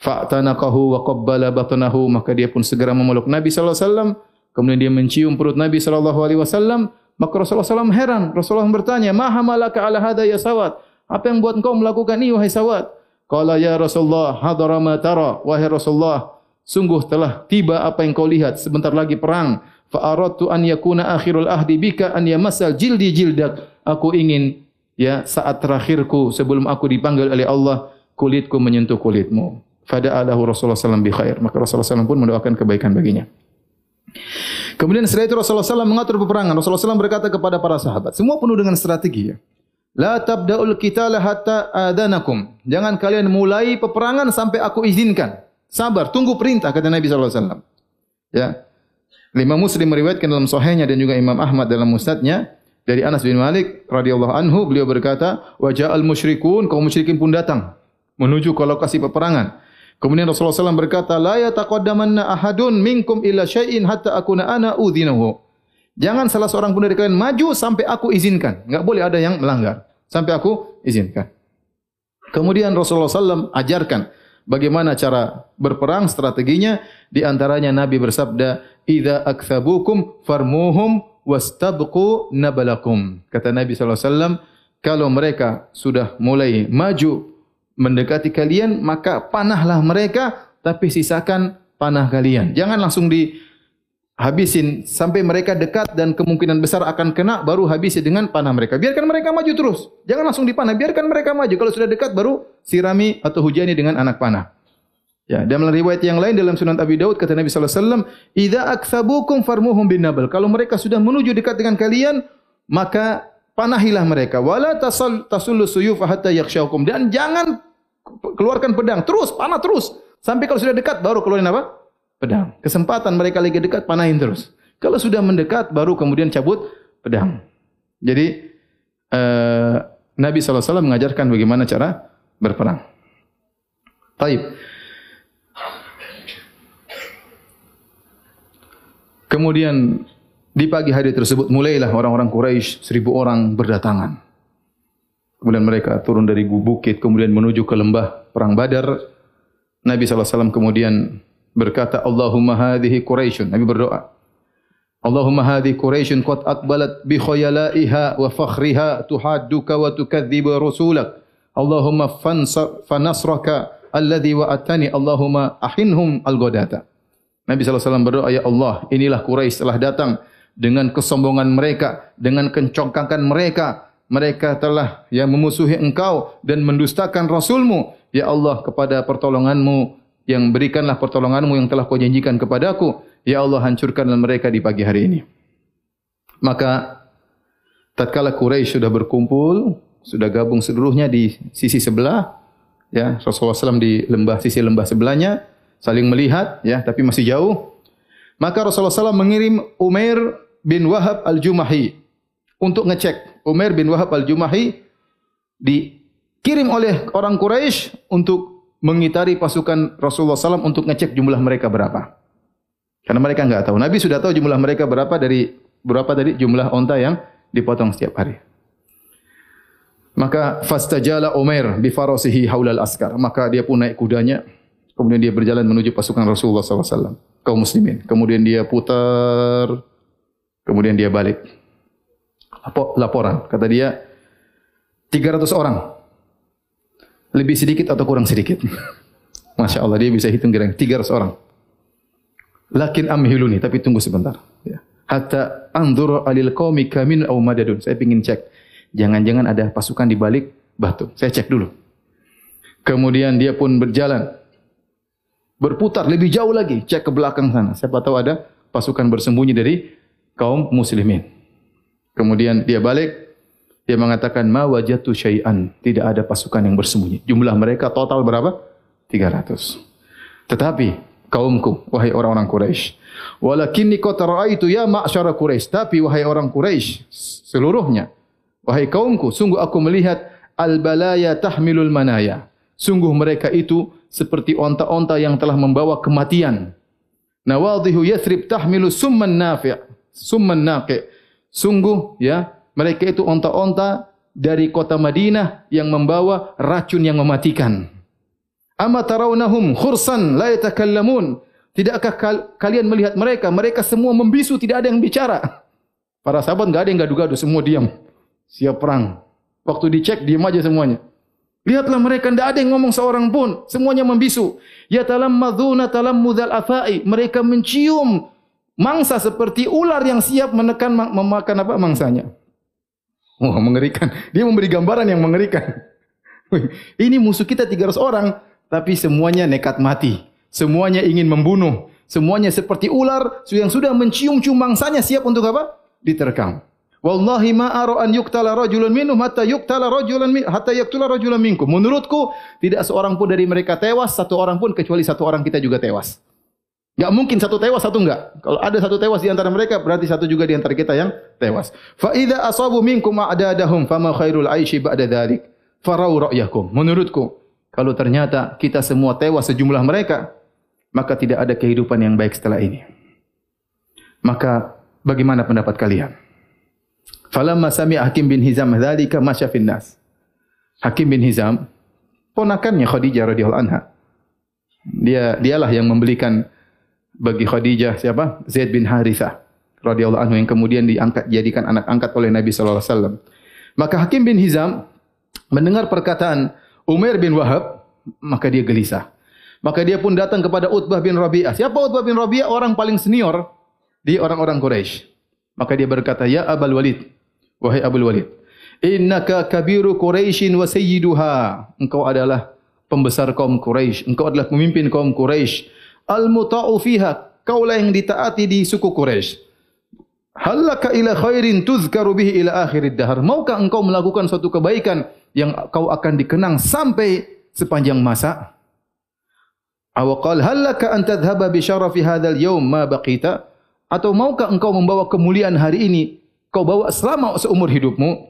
Fa'tanakahu wa qabbala batnahu. Maka dia pun segera memeluk Nabi SAW. Kemudian dia mencium perut Nabi SAW. Maka Rasulullah SAW heran. Rasulullah bertanya, Maha malaka ala hada ya sawat. Apa yang buat engkau melakukan ini wahai sawat? Qala ya Rasulullah hadara ma tara wahai Rasulullah sungguh telah tiba apa yang kau lihat sebentar lagi perang fa aradtu an yakuna akhirul ahdi bika an yamassal jildi jildak aku ingin ya saat terakhirku sebelum aku dipanggil oleh Allah kulitku menyentuh kulitmu fada alahu Rasulullah sallallahu bi khair maka Rasulullah sallallahu pun mendoakan kebaikan baginya Kemudian setelah itu Rasulullah SAW mengatur peperangan. Rasulullah SAW berkata kepada para sahabat. Semua penuh dengan strategi. Ya. La tabda'ul qitala hatta adanakum. Jangan kalian mulai peperangan sampai aku izinkan. Sabar, tunggu perintah kata Nabi sallallahu alaihi wasallam. Ya. Lima Muslim meriwayatkan dalam sahihnya dan juga Imam Ahmad dalam musnadnya dari Anas bin Malik radhiyallahu anhu beliau berkata, "Wa ja'al musyrikun, kaum musyrikin pun datang menuju ke lokasi peperangan." Kemudian Rasulullah SAW berkata, "La yataqaddamanna ahadun minkum illa syai'in hatta akuna ana udhinahu." Jangan salah seorang pun dari kalian maju sampai aku izinkan. Enggak boleh ada yang melanggar. Sampai aku izinkan. Kemudian Rasulullah SAW ajarkan bagaimana cara berperang, strateginya. Di antaranya Nabi bersabda, Iza akthabukum farmuhum wastabqu nabalakum. Kata Nabi SAW, kalau mereka sudah mulai maju mendekati kalian, maka panahlah mereka, tapi sisakan panah kalian. Jangan langsung di habisin sampai mereka dekat dan kemungkinan besar akan kena baru habisi dengan panah mereka. Biarkan mereka maju terus. Jangan langsung dipanah, biarkan mereka maju. Kalau sudah dekat baru sirami atau hujani dengan anak panah. Ya, dalam riwayat yang lain dalam Sunan Abi Daud kata Nabi sallallahu alaihi wasallam, "Idza aktsabukum farmuhum bin nabal." Kalau mereka sudah menuju dekat dengan kalian, maka panahilah mereka. Wala tasal tasullu suyuf hatta yakhshaukum dan jangan keluarkan pedang. Terus panah terus sampai kalau sudah dekat baru keluarin apa? Pedang. Kesempatan mereka lagi dekat panahin terus. Kalau sudah mendekat baru kemudian cabut pedang. Jadi uh, Nabi wasallam mengajarkan bagaimana cara berperang. Baik. Kemudian di pagi hari tersebut mulailah orang-orang Quraisy seribu orang berdatangan. Kemudian mereka turun dari bukit kemudian menuju ke lembah perang Badar. Nabi SAW kemudian berkata Allahumma hadhihi Quraisyun. Nabi berdoa. Allahumma hadhihi Quraisyun qad aqbalat bi khayalaiha wa fakhriha tuhadduka wa tukadzibu rasulak. Allahumma fanasraka alladhi wa'atani Allahumma ahinhum al-ghadata. Nabi SAW berdoa, Ya Allah, inilah Quraisy telah datang dengan kesombongan mereka, dengan kencongkakan mereka. Mereka telah yang memusuhi engkau dan mendustakan Rasulmu. Ya Allah, kepada pertolonganmu, yang berikanlah pertolonganmu yang telah kau janjikan kepadaku. Ya Allah, hancurkanlah mereka di pagi hari ini. Maka, tatkala Quraisy sudah berkumpul, sudah gabung seluruhnya di sisi sebelah, ya Rasulullah SAW di lembah sisi lembah sebelahnya, saling melihat ya tapi masih jauh maka Rasulullah SAW mengirim Umair bin Wahab al-Jumahi untuk ngecek Umair bin Wahab al-Jumahi dikirim oleh orang Quraisy untuk mengitari pasukan Rasulullah SAW untuk ngecek jumlah mereka berapa karena mereka enggak tahu Nabi sudah tahu jumlah mereka berapa dari berapa tadi jumlah onta yang dipotong setiap hari maka fastajala Umair bi farasihi haulal askar maka dia pun naik kudanya Kemudian dia berjalan menuju pasukan Rasulullah SAW. Kaum muslimin. Kemudian dia putar. Kemudian dia balik. Laporan. Kata dia, 300 orang. Lebih sedikit atau kurang sedikit. Masya Allah, dia bisa hitung kira-kira 300 orang. Lakin amhiluni, tapi tunggu sebentar. Ya. Hatta anzur alil qawmi kamin au madadun. Saya ingin cek. Jangan-jangan ada pasukan di balik batu. Saya cek dulu. Kemudian dia pun berjalan berputar lebih jauh lagi, cek ke belakang sana. Siapa tahu ada pasukan bersembunyi dari kaum muslimin. Kemudian dia balik, dia mengatakan ma wajatu syai'an, tidak ada pasukan yang bersembunyi. Jumlah mereka total berapa? 300. Tetapi kaumku, wahai orang-orang Quraisy, walakinni qad ra'aitu ya ma'syara Quraisy, tapi wahai orang Quraisy seluruhnya, wahai kaumku, sungguh aku melihat al-balaya tahmilul manaya. Sungguh mereka itu seperti onta-onta yang telah membawa kematian. Nawadhihu yathrib tahmilu summan nafi' summan naqi. Sungguh ya, mereka itu onta-onta dari kota Madinah yang membawa racun yang mematikan. Ama tarawnahum khursan la yatakallamun. Tidakkah kalian melihat mereka? Mereka semua membisu, tidak ada yang bicara. Para sahabat enggak ada yang gaduh-gaduh, semua diam. Siap perang. Waktu dicek, diam aja semuanya. Lihatlah mereka tidak ada yang ngomong seorang pun, semuanya membisu. Ya talam maduna talam mudal afai. Mereka mencium mangsa seperti ular yang siap menekan memakan apa mangsanya. Wah, mengerikan. Dia memberi gambaran yang mengerikan. Ini musuh kita 300 orang, tapi semuanya nekat mati. Semuanya ingin membunuh. Semuanya seperti ular yang sudah mencium-cium mangsanya siap untuk apa? Diterkam. Wallahi ma ara an yuqtala rajulun minhum hatta yuqtala rajulan min hatta yaqtula rajulan minkum. Menurutku tidak seorang pun dari mereka tewas, satu orang pun kecuali satu orang kita juga tewas. Enggak mungkin satu tewas satu enggak. Kalau ada satu tewas di antara mereka berarti satu juga di antara kita yang tewas. Fa idza asabu minkum a'dadahum fama khairul aishi ba'da dzalik. Farau ra'yakum. Menurutku kalau ternyata kita semua tewas sejumlah mereka maka tidak ada kehidupan yang baik setelah ini. Maka bagaimana pendapat kalian? Falamma sami Hakim bin Hizam dzalika masya fin nas. Hakim bin Hizam ponakannya Khadijah radhiyallahu anha. Dia dialah yang membelikan bagi Khadijah siapa? Zaid bin Harithah radhiyallahu anhu yang kemudian diangkat jadikan anak angkat oleh Nabi sallallahu alaihi wasallam. Maka Hakim bin Hizam mendengar perkataan Umar bin Wahab, maka dia gelisah. Maka dia pun datang kepada Utbah bin Rabi'ah. Siapa Utbah bin Rabi'ah? Orang paling senior di orang-orang Quraisy. Maka dia berkata, "Ya Abul Walid, wahai Abu Walid innaka kabiru quraisyin wa sayyiduha engkau adalah pembesar kaum Quraisy, engkau adalah pemimpin kaum Quraisy. Al-muta'u fiha, kaulah yang ditaati di suku Quraisy. Halaka ila khairin tuzkaru bihi ila akhirid dahar. Maukah engkau melakukan suatu kebaikan yang kau akan dikenang sampai sepanjang masa? Aw qal halaka an tadhhaba bi syarafi hadzal yawm ma baqita? Atau maukah engkau membawa kemuliaan hari ini kau bawa selama seumur hidupmu?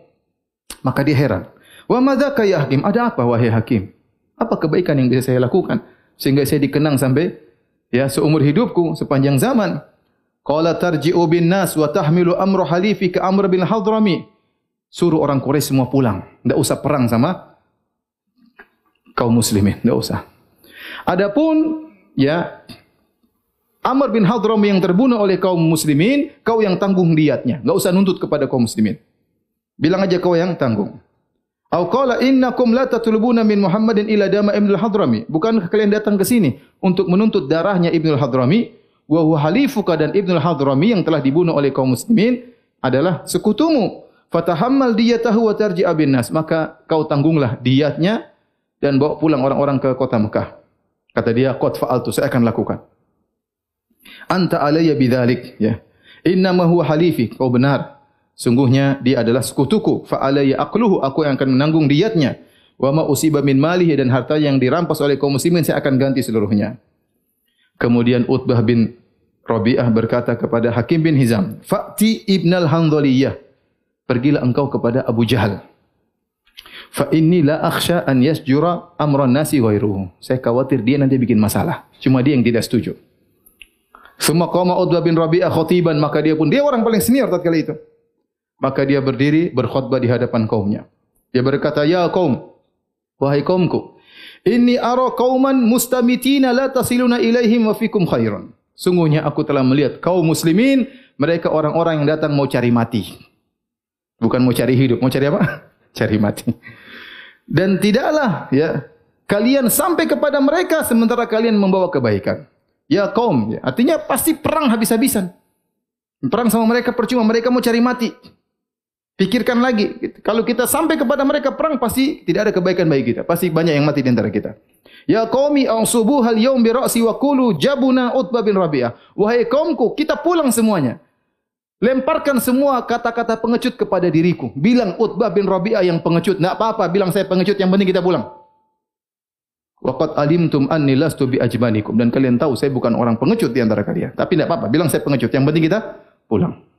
Maka dia heran. Wa madzaka ya hakim? Ada apa wahai hakim? Apa kebaikan yang bisa saya lakukan sehingga saya dikenang sampai ya seumur hidupku sepanjang zaman? Qala tarji'u bin nas wa tahmilu amru halifi ka Amr bin Hadrami. Suruh orang Quraisy semua pulang. Tidak usah perang sama kaum muslimin. Tidak usah. Adapun ya Amr bin Hadrami yang terbunuh oleh kaum muslimin, kau yang tanggung diatnya. Tidak usah nuntut kepada kaum muslimin. Bilang aja kau yang tanggung. Au qala innakum la tatlubuna min Muhammadin ila dama Ibnu Hadrami. Bukan kalian datang ke sini untuk menuntut darahnya Ibnu Hadrami? wa huwa halifuka dan Ibnu Hadrami yang telah dibunuh oleh kaum muslimin adalah sekutumu. Fatahammal diyatahu wa tarji'a bin nas. Maka kau tanggunglah diyatnya dan bawa pulang orang-orang ke kota Mekah. Kata dia, qad fa'altu, saya akan lakukan. Anta alayya bidzalik, ya. Inna ma huwa halifi, kau benar. Sungguhnya dia adalah sekutuku. Fa alayya aqluhu, aku yang akan menanggung diyatnya. Wa ma usiba min malihi dan harta yang dirampas oleh kaum muslimin saya akan ganti seluruhnya. Kemudian Utbah bin Rabi'ah berkata kepada Hakim bin Hizam, "Fa'ti ibnal Handhaliyah. Pergilah engkau kepada Abu Jahal. Fa inni la akhsha an yasjura amran nasi ghairuhu. Saya khawatir dia nanti bikin masalah. Cuma dia yang tidak setuju. Semua kaum Utbah bin Rabi'ah khatiban, maka dia pun dia orang paling senior tatkala itu. Maka dia berdiri berkhutbah di hadapan kaumnya. Dia berkata, "Ya kaum, wahai kaumku, Inni ara qauman mustamitina la tasiluna ilaihim wa fikum khairun. Sungguhnya aku telah melihat kaum muslimin, mereka orang-orang yang datang mau cari mati. Bukan mau cari hidup, mau cari apa? Cari mati. Dan tidaklah ya kalian sampai kepada mereka sementara kalian membawa kebaikan. Ya kaum, ya. artinya pasti perang habis-habisan. Perang sama mereka percuma, mereka mau cari mati. Pikirkan lagi, kalau kita sampai kepada mereka perang pasti tidak ada kebaikan bagi kita. Pasti banyak yang mati di antara kita. Ya qaumi ansubu hal yaum bi ra'si wa qulu jabuna Utbah bin Rabi'ah. Wahai kaumku, kita pulang semuanya. Lemparkan semua kata-kata pengecut kepada diriku. Bilang Utbah bin Rabi'ah yang pengecut. Tidak apa-apa, bilang saya pengecut, yang penting kita pulang. Waqad alimtum anni lastu bi ajmanikum. Dan kalian tahu saya bukan orang pengecut di antara kalian. Tapi tidak apa-apa, bilang saya pengecut. Yang penting kita pulang.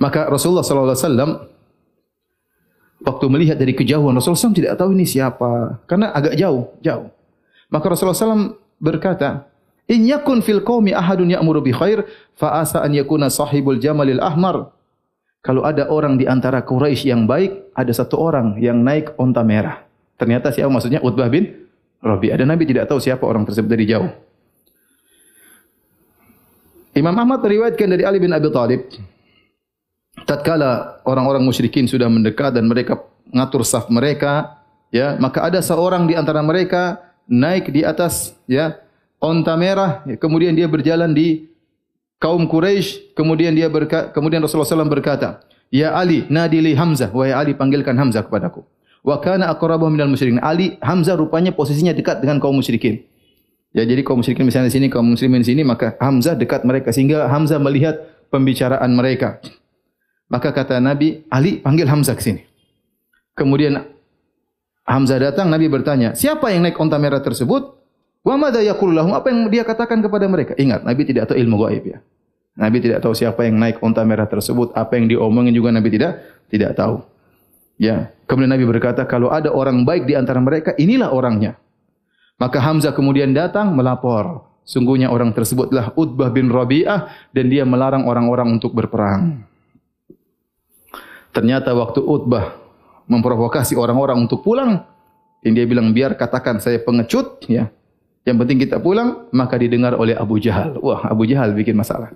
Maka Rasulullah sallallahu alaihi wasallam waktu melihat dari kejauhan Rasulullah SAW tidak tahu ini siapa karena agak jauh, jauh. Maka Rasulullah SAW berkata, "In yakun fil qaumi ahadun ya'muru bi khair fa asa an yakuna sahibul jamalil ahmar." Kalau ada orang di antara Quraisy yang baik, ada satu orang yang naik onta merah. Ternyata siapa maksudnya? Utbah bin Rabi. Ada Nabi tidak tahu siapa orang tersebut dari jauh. Imam Ahmad meriwayatkan dari Ali bin Abi Thalib tatkala orang-orang musyrikin sudah mendekat dan mereka mengatur saf mereka ya maka ada seorang di antara mereka naik di atas ya onta merah. Ya, kemudian dia berjalan di kaum Quraisy kemudian dia berkata kemudian Rasulullah SAW berkata ya Ali nadili Hamzah. Wahai Ali panggilkan Hamzah kepadaku. Wa kana aqrabu minal musyrikin. Ali Hamzah rupanya posisinya dekat dengan kaum musyrikin. Ya jadi kaum musyrikin misalnya di sini kaum muslimin di sini maka Hamzah dekat mereka sehingga Hamzah melihat pembicaraan mereka Maka kata Nabi, Ali panggil Hamzah ke sini. Kemudian Hamzah datang, Nabi bertanya, siapa yang naik onta merah tersebut? Wa madza yaqulu lahum? Apa yang dia katakan kepada mereka? Ingat, Nabi tidak tahu ilmu gaib ya. Nabi tidak tahu siapa yang naik onta merah tersebut, apa yang diomongin juga Nabi tidak tidak tahu. Ya, kemudian Nabi berkata, kalau ada orang baik di antara mereka, inilah orangnya. Maka Hamzah kemudian datang melapor. Sungguhnya orang tersebutlah Utbah bin Rabi'ah dan dia melarang orang-orang untuk berperang. Ternyata waktu Utbah memprovokasi orang-orang untuk pulang, yang dia bilang biar katakan saya pengecut, ya. Yang penting kita pulang, maka didengar oleh Abu Jahal. Wah, Abu Jahal bikin masalah.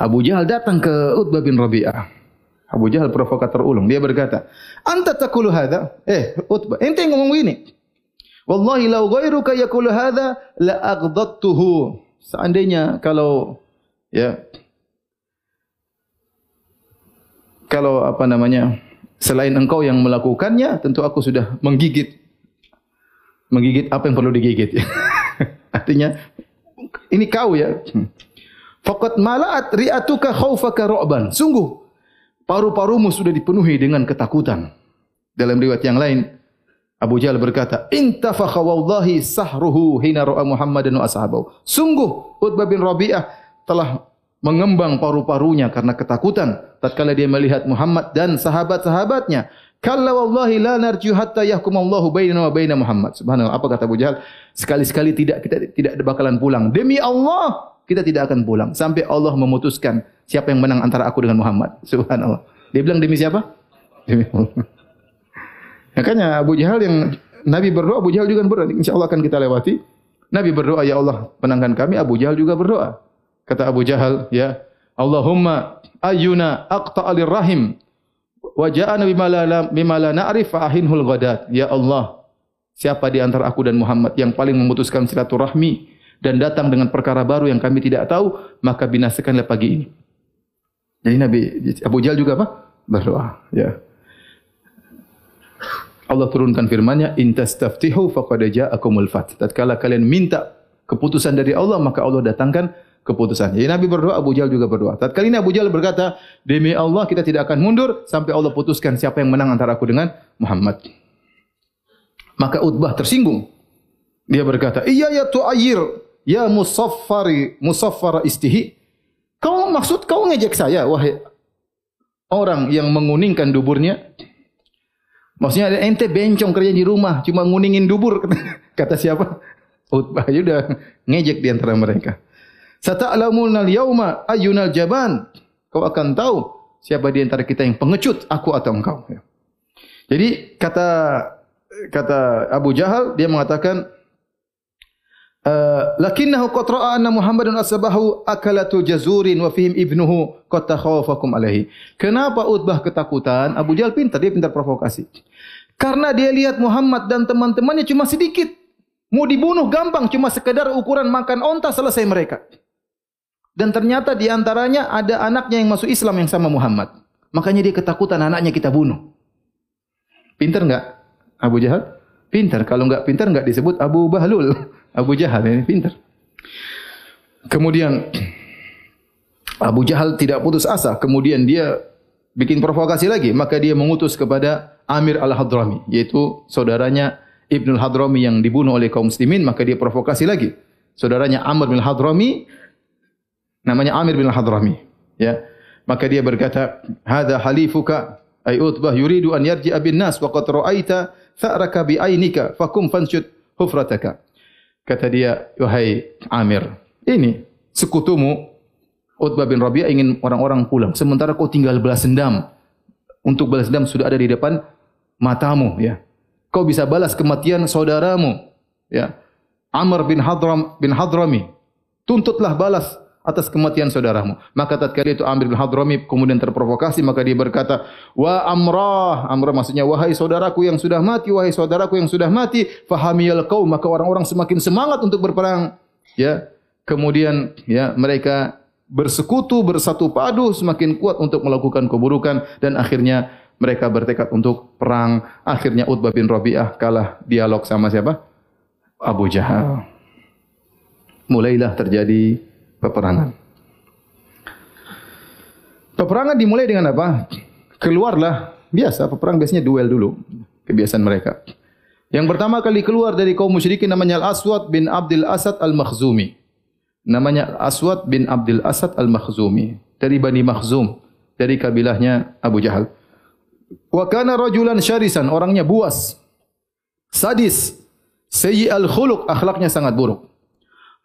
Abu Jahal datang ke Utbah bin Rabi'ah. Abu Jahal provokator ulung. Dia berkata, Anta takulu hadha? Eh, Utbah, ente ngomong ini. Wallahi lau ghairuka yakulu hadha, la agdattuhu. Seandainya kalau ya kalau apa namanya Selain engkau yang melakukannya, tentu aku sudah menggigit menggigit apa yang perlu digigit. Artinya ini kau ya. Faqat mala'at ri'atuka khaufaka ru'ban. Sungguh paru-parumu sudah dipenuhi dengan ketakutan. Dalam riwayat yang lain Abu Jahal berkata, "Intafakha wallahi sahruhu hina ra'a Muhammadan wa ashabahu." Sungguh Utbah bin Rabi'ah telah mengembang paru-parunya karena ketakutan tatkala dia melihat Muhammad dan sahabat-sahabatnya. Kalla wallahi la narju hatta yahkum Allahu bainana wa baina Muhammad. Subhanallah. Apa kata Abu Jahal? Sekali-sekali tidak kita tidak bakalan pulang. Demi Allah, kita tidak akan pulang sampai Allah memutuskan siapa yang menang antara aku dengan Muhammad. Subhanallah. Dia bilang demi siapa? Demi Allah. Makanya Abu Jahal yang Nabi berdoa, Abu Jahal juga berdoa. Insya Allah akan kita lewati. Nabi berdoa, Ya Allah, penangkan kami. Abu Jahal juga berdoa. Kata Abu Jahal, Ya Allahumma ayyuna aqta alir rahim wa ja'ana bima la na'rif fa ahinhul ghadat. Ya Allah siapa di antara aku dan Muhammad yang paling memutuskan silaturahmi dan datang dengan perkara baru yang kami tidak tahu maka binasakanlah pagi ini. Jadi Nabi Abu Jahal juga apa? Berdoa ya. Allah turunkan firman-Nya in tastaftihu faqad ja'akumul fath. Tatkala kalian minta keputusan dari Allah maka Allah datangkan keputusan. Jadi Nabi berdoa, Abu Jahal juga berdoa. Tatkala ini Abu Jahal berkata, demi Allah kita tidak akan mundur sampai Allah putuskan siapa yang menang antara aku dengan Muhammad. Maka Utbah tersinggung. Dia berkata, iya ya tu'ayir, ya musaffari, musaffara istihi. Kau maksud kau ngejek saya, wahai orang yang menguningkan duburnya. Maksudnya ada ente bencong kerja di rumah, cuma nguningin dubur. Kata siapa? Utbah sudah ngejek di antara mereka. Sata'lamuna al-yawma ayyunal jaban. Kau akan tahu siapa di antara kita yang pengecut, aku atau engkau. Jadi kata kata Abu Jahal dia mengatakan uh, lakinnahu qad ra'a anna Muhammadan asbahu akalatu jazurin wa fihim ibnuhu qad takhawafakum alaihi. Kenapa Utbah ketakutan? Abu Jahal pintar, dia pintar provokasi. Karena dia lihat Muhammad dan teman-temannya cuma sedikit. Mau dibunuh gampang, cuma sekedar ukuran makan onta selesai mereka. Dan ternyata di antaranya ada anaknya yang masuk Islam yang sama Muhammad. Makanya dia ketakutan anaknya kita bunuh. Pintar enggak Abu Jahal? Pintar. Kalau enggak pintar enggak disebut Abu Bahlul. Abu Jahal ini pintar. Kemudian Abu Jahal tidak putus asa. Kemudian dia bikin provokasi lagi. Maka dia mengutus kepada Amir Al-Hadrami. Yaitu saudaranya Ibnul Hadrami yang dibunuh oleh kaum muslimin. Maka dia provokasi lagi. Saudaranya Amr bin Hadrami namanya Amir bin Hadrami ya. Maka dia berkata hadza halifuka ay utbah yuridu an yarji'a bin nas wa qad ra'aita tha'raka bi ainika fakum fanshud hufrataka. Kata dia wahai Amir ini sekutumu Utbah bin Rabi'ah ingin orang-orang pulang. Sementara kau tinggal balas dendam. Untuk balas dendam sudah ada di depan matamu ya. Kau bisa balas kematian saudaramu ya. Amr bin Hadram bin Hadrami tuntutlah balas atas kematian saudaramu. Maka tatkala itu Amir bin Hadrami kemudian terprovokasi maka dia berkata, "Wa amrah." Amrah maksudnya wahai saudaraku yang sudah mati, wahai saudaraku yang sudah mati, fahamiyal qaum maka orang-orang semakin semangat untuk berperang. Ya. Kemudian ya mereka bersekutu, bersatu padu semakin kuat untuk melakukan keburukan dan akhirnya mereka bertekad untuk perang. Akhirnya Utbah bin Rabi'ah kalah dialog sama siapa? Abu Jahal. Mulailah terjadi peperangan. Peperangan dimulai dengan apa? Keluarlah biasa peperang biasanya duel dulu kebiasaan mereka. Yang pertama kali keluar dari kaum musyrikin namanya Al-Aswad bin Abdul Asad Al-Makhzumi. Namanya Al-Aswad bin Abdul Asad Al-Makhzumi dari Bani Makhzum dari kabilahnya Abu Jahal. Wa kana rajulan syarisan, orangnya buas. Sadis, sayyi al-khuluq, akhlaknya sangat buruk.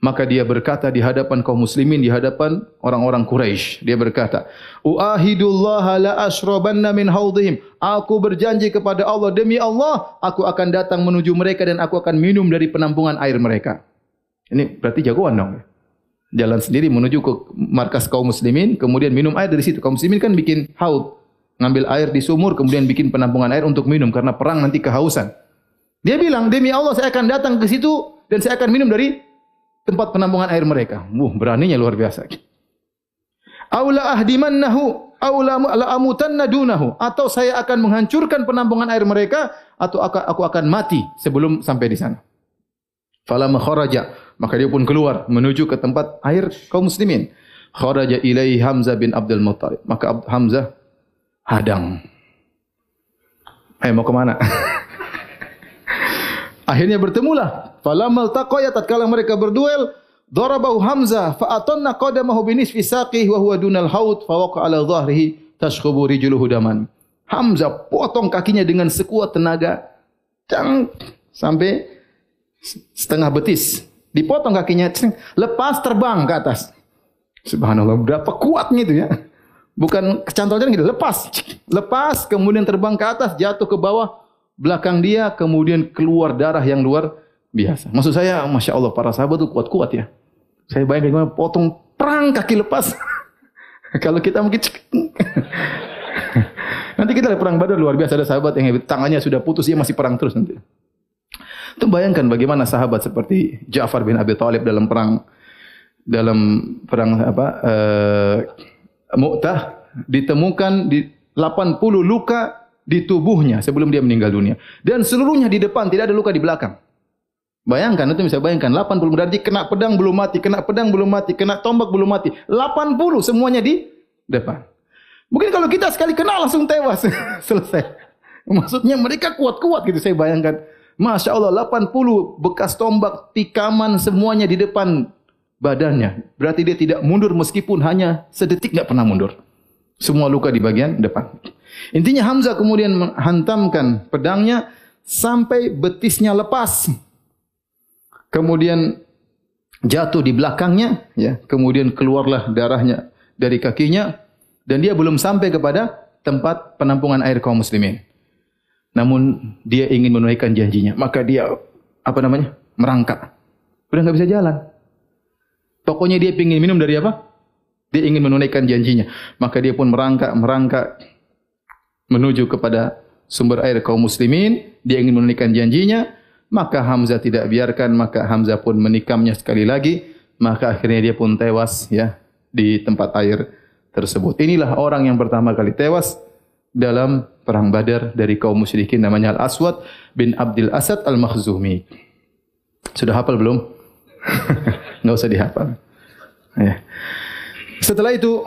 Maka dia berkata di hadapan kaum muslimin, di hadapan orang-orang Quraisy. Dia berkata, Uahidullah la ashrabanna min haudihim. Aku berjanji kepada Allah, demi Allah, aku akan datang menuju mereka dan aku akan minum dari penampungan air mereka. Ini berarti jagoan dong. Jalan sendiri menuju ke markas kaum muslimin, kemudian minum air dari situ. Kaum muslimin kan bikin haud. Ngambil air di sumur, kemudian bikin penampungan air untuk minum. Karena perang nanti kehausan. Dia bilang, demi Allah saya akan datang ke situ dan saya akan minum dari tempat penampungan air mereka. Wuh, beraninya luar biasa. Aula ahdimannahu aw la amutanna dunahu atau saya akan menghancurkan penampungan air mereka atau aku akan mati sebelum sampai di sana. Falamma kharaja maka dia pun keluar menuju ke tempat air kaum muslimin. Kharaja ilai Hamzah bin Abdul Muttalib. Maka Hamzah hadang. Eh mau ke mana? Akhirnya bertemulah. Falamma altaqaya tatkala mereka berduel, darabahu Hamzah fa atanna qadamahu bi nisfi saqihi wa huwa dunal haud fa waqa ala dhahrihi tashkhubu rijluhu daman. Hamzah potong kakinya dengan sekuat tenaga. Cang sampai setengah betis. Dipotong kakinya, cing, lepas terbang ke atas. Subhanallah, berapa kuatnya itu ya. Bukan kecantolnya gitu, lepas. Lepas, kemudian terbang ke atas, jatuh ke bawah, belakang dia, kemudian keluar darah yang luar biasa. Maksud saya, Masya Allah, para sahabat itu kuat-kuat ya. Saya bayangkan gimana potong perang kaki lepas. Kalau kita mungkin nanti kita lihat perang badar luar biasa ada sahabat yang tangannya sudah putus dia masih perang terus nanti. Itu bayangkan bagaimana sahabat seperti Ja'far bin Abi Thalib dalam perang dalam perang apa uh, Mu'tah ditemukan di 80 luka di tubuhnya sebelum dia meninggal dunia dan seluruhnya di depan tidak ada luka di belakang. Bayangkan itu bisa bayangkan 80 berarti kena pedang belum mati, kena pedang belum mati, kena tombak belum mati. 80 semuanya di depan. Mungkin kalau kita sekali kena langsung tewas selesai. Maksudnya mereka kuat-kuat gitu saya bayangkan. Masya Allah 80 bekas tombak, tikaman semuanya di depan badannya. Berarti dia tidak mundur meskipun hanya sedetik tidak pernah mundur. Semua luka di bagian depan. Intinya Hamzah kemudian menghantamkan pedangnya sampai betisnya lepas. Kemudian jatuh di belakangnya, ya. Kemudian keluarlah darahnya dari kakinya dan dia belum sampai kepada tempat penampungan air kaum muslimin. Namun dia ingin menunaikan janjinya. Maka dia apa namanya merangkak. Sudah enggak bisa jalan. Pokoknya dia ingin minum dari apa? Dia ingin menunaikan janjinya. Maka dia pun merangkak merangkak menuju kepada sumber air kaum muslimin. Dia ingin menunaikan janjinya maka Hamzah tidak biarkan maka Hamzah pun menikamnya sekali lagi maka akhirnya dia pun tewas ya di tempat air tersebut inilah orang yang pertama kali tewas dalam perang Badar dari kaum musyrikin namanya Al-Aswad bin Abdul Asad Al-Makhzumi. Sudah hafal belum? Enggak usah dihafal. Ya. Setelah itu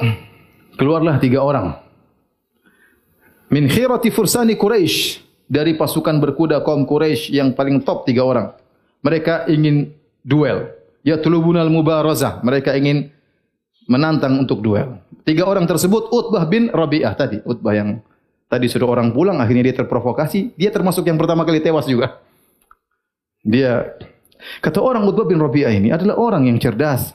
keluarlah tiga orang. Min khirati fursani Quraisy dari pasukan berkuda kaum Quraisy yang paling top tiga orang. Mereka ingin duel. Ya tulubunal mubarazah. Mereka ingin menantang untuk duel. Tiga orang tersebut Utbah bin Rabi'ah tadi. Utbah yang Tadi sudah orang pulang, akhirnya dia terprovokasi. Dia termasuk yang pertama kali tewas juga. Dia kata orang Utbah bin Rabi'ah ini adalah orang yang cerdas,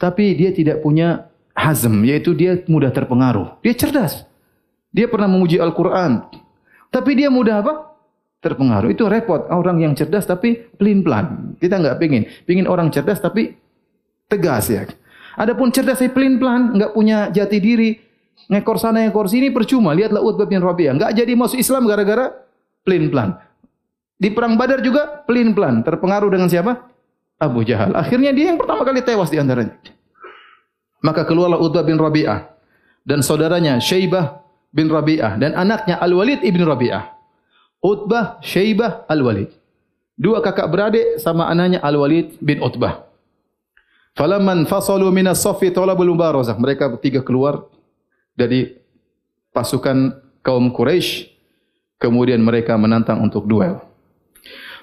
tapi dia tidak punya hazm, yaitu dia mudah terpengaruh. Dia cerdas. Dia pernah memuji Al-Quran, tapi dia mudah apa? Terpengaruh. Itu repot. Orang yang cerdas tapi pelin pelan. Kita enggak pingin. Pingin orang cerdas tapi tegas ya. Adapun cerdas tapi pelin pelan, enggak punya jati diri, ngekor sana ngekor sini percuma. Lihatlah Utbah bin Rabi'ah. Enggak jadi masuk Islam gara-gara pelin pelan. Di perang Badar juga pelin pelan. Terpengaruh dengan siapa? Abu Jahal. Akhirnya dia yang pertama kali tewas di antaranya. Maka keluarlah Utbah bin Rabi'ah dan saudaranya Syaibah bin Rabi'ah dan anaknya Al-Walid ibn Rabi'ah. Utbah, Syaibah, Al-Walid. Dua kakak beradik sama anaknya Al-Walid bin Utbah. Falamman fasalu minas safi talabul mubarazah. Mereka bertiga keluar dari pasukan kaum Quraisy kemudian mereka menantang untuk duel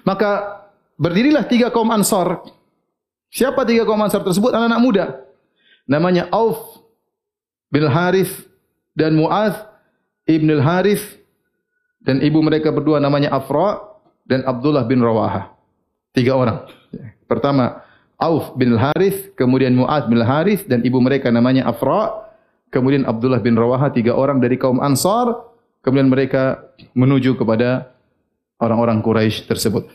maka berdirilah tiga kaum Ansar siapa tiga kaum Ansar tersebut anak-anak muda namanya Auf bin Harith dan Muaz ibn al Harith dan ibu mereka berdua namanya Afra dan Abdullah bin Rawaha tiga orang pertama Auf bin Harith kemudian Muaz bin Harith dan ibu mereka namanya Afra kemudian Abdullah bin Rawaha tiga orang dari kaum Ansar kemudian mereka menuju kepada orang-orang Quraisy tersebut.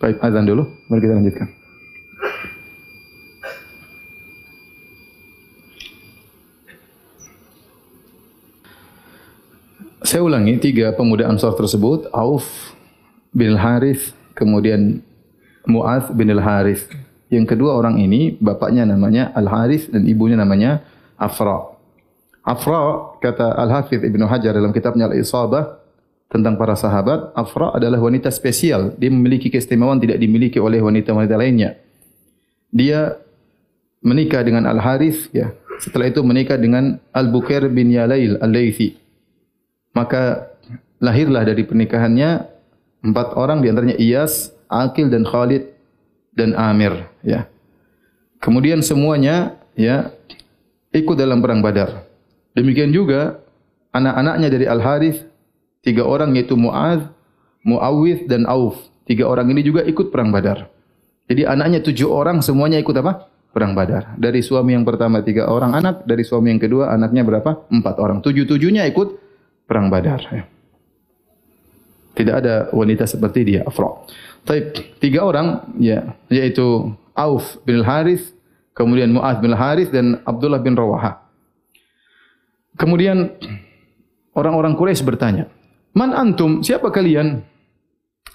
Baik, azan dulu, mari kita lanjutkan. Saya ulangi tiga pemuda Ansar tersebut, Auf bin Harith, kemudian Muaz bin Al Harith. Yang kedua orang ini bapaknya namanya Al Harith dan ibunya namanya Afra. Afra kata Al-Hafidh Ibnu Hajar dalam kitabnya Al-Isabah tentang para sahabat, Afra adalah wanita spesial. Dia memiliki keistimewaan tidak dimiliki oleh wanita-wanita lainnya. Dia menikah dengan Al-Harith ya. Setelah itu menikah dengan Al-Bukair bin Yalail Al-Laythi. Maka lahirlah dari pernikahannya empat orang di antaranya Iyas, Akil dan Khalid dan Amir ya. Kemudian semuanya ya ikut dalam perang Badar. Demikian juga anak-anaknya dari Al Harith tiga orang yaitu Muaz, Muawith dan Auf. Tiga orang ini juga ikut perang Badar. Jadi anaknya tujuh orang semuanya ikut apa? Perang Badar. Dari suami yang pertama tiga orang anak, dari suami yang kedua anaknya berapa? Empat orang. Tujuh tujuhnya ikut perang Badar. Ya. Tidak ada wanita seperti dia, Afra. Tapi tiga orang, ya, yaitu Auf bin Harith, kemudian Muaz bin Harith dan Abdullah bin Rawaha. Kemudian orang-orang Quraisy bertanya, "Man antum? Siapa kalian?"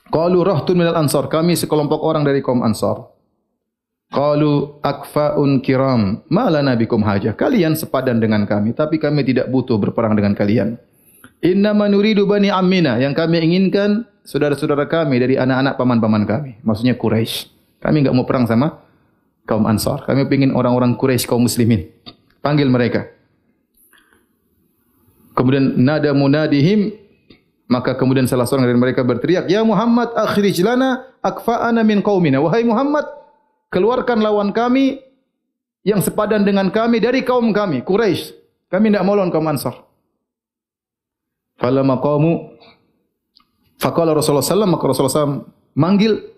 Qalu rahtun minal ansar. Kami sekelompok orang dari kaum Ansar. Qalu akfaun kiram. Ma lana bikum hajah. Kalian sepadan dengan kami, tapi kami tidak butuh berperang dengan kalian. Inna manuridu bani ammina. Yang kami inginkan saudara-saudara kami dari anak-anak paman-paman kami. Maksudnya Quraisy. Kami enggak mau perang sama kaum Ansar. Kami ingin orang-orang Quraisy kaum muslimin. Panggil mereka. Kemudian nada munadihim maka kemudian salah seorang dari mereka berteriak, "Ya Muhammad, akhrij lana akfa'ana min qaumina." Wahai Muhammad, keluarkan lawan kami yang sepadan dengan kami dari kaum kami, Quraisy. Kami tidak mau lawan kaum Ansar. Falamma qamu faqala Rasulullah sallallahu maka Rasulullah SAW manggil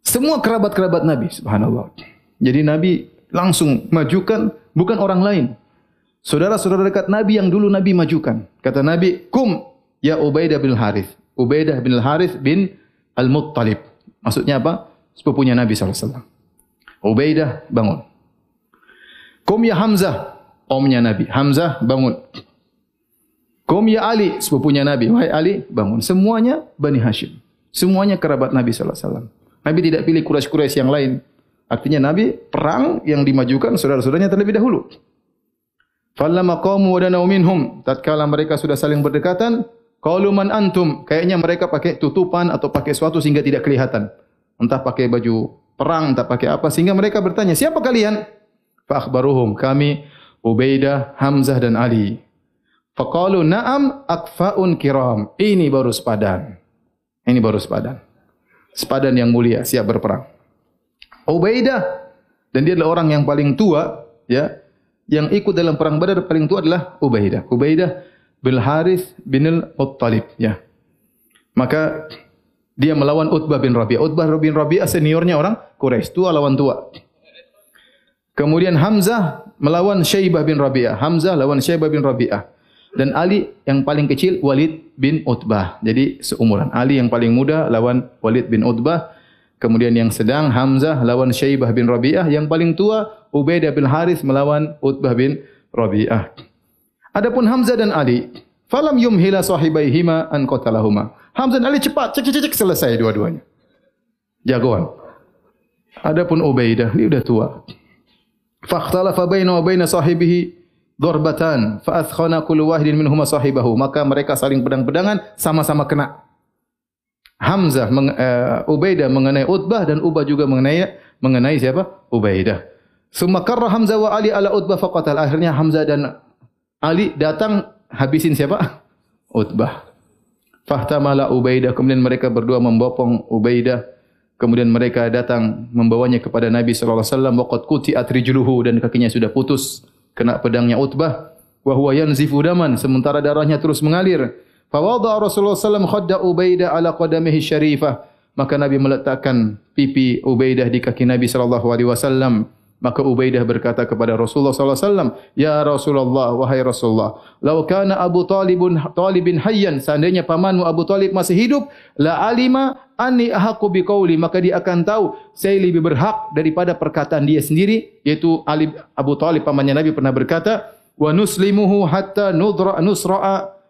semua kerabat-kerabat Nabi, subhanallah. Jadi Nabi langsung majukan bukan orang lain, saudara-saudara dekat Nabi yang dulu Nabi majukan. Kata Nabi, "Kum ya Ubaidah bin Harith." Ubaidah bin Harith bin Al-Muttalib. Maksudnya apa? Sepupunya Nabi SAW. Ubaidah bangun. Kum ya Hamzah, omnya Nabi. Hamzah bangun. Kum ya Ali, sepupunya Nabi. Wahai Ali, bangun. Semuanya Bani Hashim. Semuanya kerabat Nabi SAW. Nabi tidak pilih Quraisy-Quraisy yang lain. Artinya Nabi perang yang dimajukan saudara-saudaranya terlebih dahulu. Falamma qamu wa danau minhum, tatkala mereka sudah saling berdekatan, qalu man antum? Kayaknya mereka pakai tutupan atau pakai sesuatu sehingga tidak kelihatan. Entah pakai baju perang, entah pakai apa sehingga mereka bertanya, "Siapa kalian?" Fa akhbaruhum, kami Ubaidah, Hamzah dan Ali. Faqalu na'am akfaun kiram. Ini baru sepadan. Ini baru sepadan. Sepadan yang mulia, siap berperang. Ubaidah dan dia adalah orang yang paling tua, ya, yang ikut dalam perang Badar paling tua adalah Ubaidah. Ubaidah bin Harith bin Al-Muttalib. Ya. Maka dia melawan Utbah bin Rabi'ah. Utbah bin Rabi'ah seniornya orang Quraisy, tua lawan tua. Kemudian Hamzah melawan Syaibah bin Rabi'ah. Hamzah lawan Syaibah bin Rabi'ah. Dan Ali yang paling kecil Walid bin Utbah. Jadi seumuran. Ali yang paling muda lawan Walid bin Utbah. Kemudian yang sedang Hamzah lawan Syaibah bin Rabi'ah. Yang paling tua Ubaidah bin Haris melawan Utbah bin Rabi'ah. Adapun Hamzah dan Ali, falam yumhila sahibaihima an qatalahuma. Hamzah dan Ali cepat, cek cek cek selesai dua-duanya. Jagoan. Adapun Ubaidah, dia sudah tua. Fakhtalafa baina wa baina sahibihi darbatan fa athkhana kullu wahidin minhuma sahibahu. Maka mereka saling pedang-pedangan sama-sama kena. Hamzah meng, uh, Ubaidah mengenai Utbah dan Ubah juga mengenai mengenai siapa? Ubaidah. Summa karra Hamzah wa Ali ala Utbah faqatal. Akhirnya Hamzah dan Ali datang habisin siapa? Utbah. Fahtamala Ubaidah. Kemudian mereka berdua membopong Ubaidah. Kemudian mereka datang membawanya kepada Nabi sallallahu alaihi wasallam waqad kuti atrijuluhu dan kakinya sudah putus kena pedangnya Utbah. Wa huwa yanzifu daman sementara darahnya terus mengalir. Fawadha Rasulullah SAW khadda Ubaidah ala qadamihi syarifah. Maka Nabi meletakkan pipi Ubaidah di kaki Nabi sallallahu alaihi wasallam. Maka Ubaidah berkata kepada Rasulullah sallallahu alaihi wasallam, "Ya Rasulullah, wahai Rasulullah, law kana Abu Talibun Talibin hayyan, seandainya pamanmu Abu Talib masih hidup, la alima anni ahqqu biqauli, maka dia akan tahu saya lebih berhak daripada perkataan dia sendiri, yaitu Ali Abu Talib pamannya Nabi pernah berkata, "Wa nuslimuhu hatta nudra nusra'a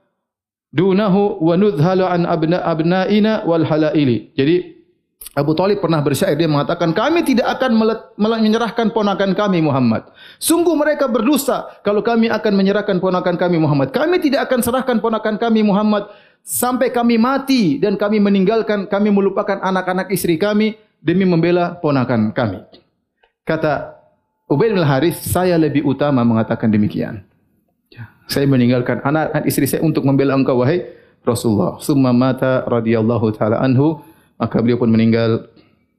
dunahu wa nudhala an abna abnaina wal halaili. Jadi Abu Talib pernah bersyair dia mengatakan kami tidak akan menyerahkan ponakan kami Muhammad. Sungguh mereka berdusta kalau kami akan menyerahkan ponakan kami Muhammad. Kami tidak akan serahkan ponakan kami Muhammad sampai kami mati dan kami meninggalkan kami melupakan anak-anak istri kami demi membela ponakan kami. Kata Ubaid bin Haris, saya lebih utama mengatakan demikian. Saya meninggalkan anak-anak istri saya untuk membela engkau wahai Rasulullah. Summa mata radhiyallahu taala anhu maka beliau pun meninggal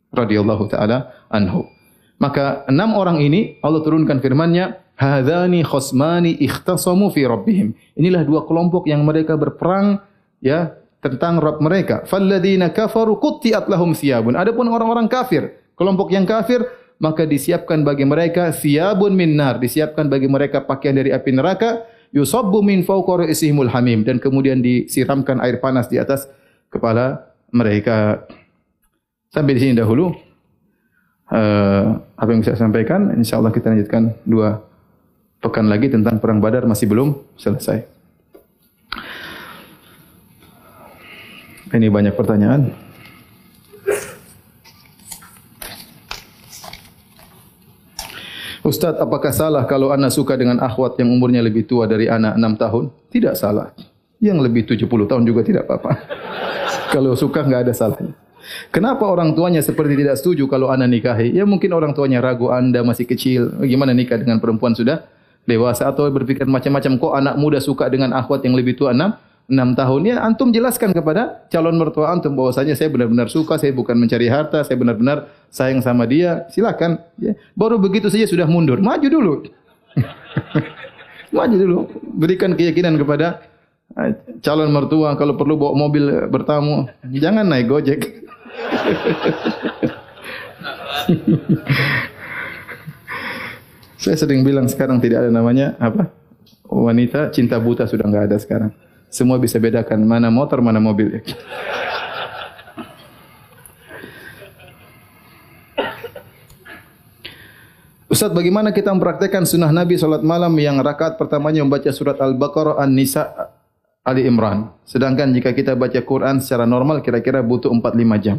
radhiyallahu taala anhu. Maka enam orang ini Allah turunkan firman-Nya, "Hadzani khasmani ikhtasamu fi rabbihim." Inilah dua kelompok yang mereka berperang ya tentang Rabb mereka. Falladzina kafaru qutti'at lahum thiyabun. Adapun orang-orang kafir, kelompok yang kafir maka disiapkan bagi mereka thiyabun min nar, disiapkan bagi mereka pakaian dari api neraka, yusabbu min fawqa ra'sihimul hamim dan kemudian disiramkan air panas di atas kepala mereka. Sampai di sini dahulu. Uh, apa yang bisa saya sampaikan, insyaAllah kita lanjutkan dua pekan lagi tentang Perang Badar masih belum selesai. Ini banyak pertanyaan. Ustaz, apakah salah kalau anak suka dengan akhwat yang umurnya lebih tua dari anak 6 tahun? Tidak salah. Yang lebih 70 tahun juga tidak apa-apa. Kalau suka enggak ada salahnya. Kenapa orang tuanya seperti tidak setuju kalau anak nikahi? Ya mungkin orang tuanya ragu anda masih kecil. Bagaimana nikah dengan perempuan sudah dewasa atau berpikir macam-macam. Kok anak muda suka dengan akhwat yang lebih tua enam enam tahun? Ya antum jelaskan kepada calon mertua antum bahwasanya saya benar-benar suka. Saya bukan mencari harta. Saya benar-benar sayang sama dia. Silakan. Ya. Baru begitu saja sudah mundur. Maju dulu. Maju dulu. Berikan keyakinan kepada calon mertua kalau perlu bawa mobil bertamu jangan naik gojek Saya sering bilang sekarang tidak ada namanya apa wanita cinta buta sudah enggak ada sekarang. Semua bisa bedakan mana motor mana mobil. Ustaz, bagaimana kita mempraktekkan sunnah Nabi salat malam yang rakaat pertamanya membaca surat Al-Baqarah, An-Nisa, Ali Imran. Sedangkan jika kita baca Quran secara normal kira-kira butuh 4-5 jam.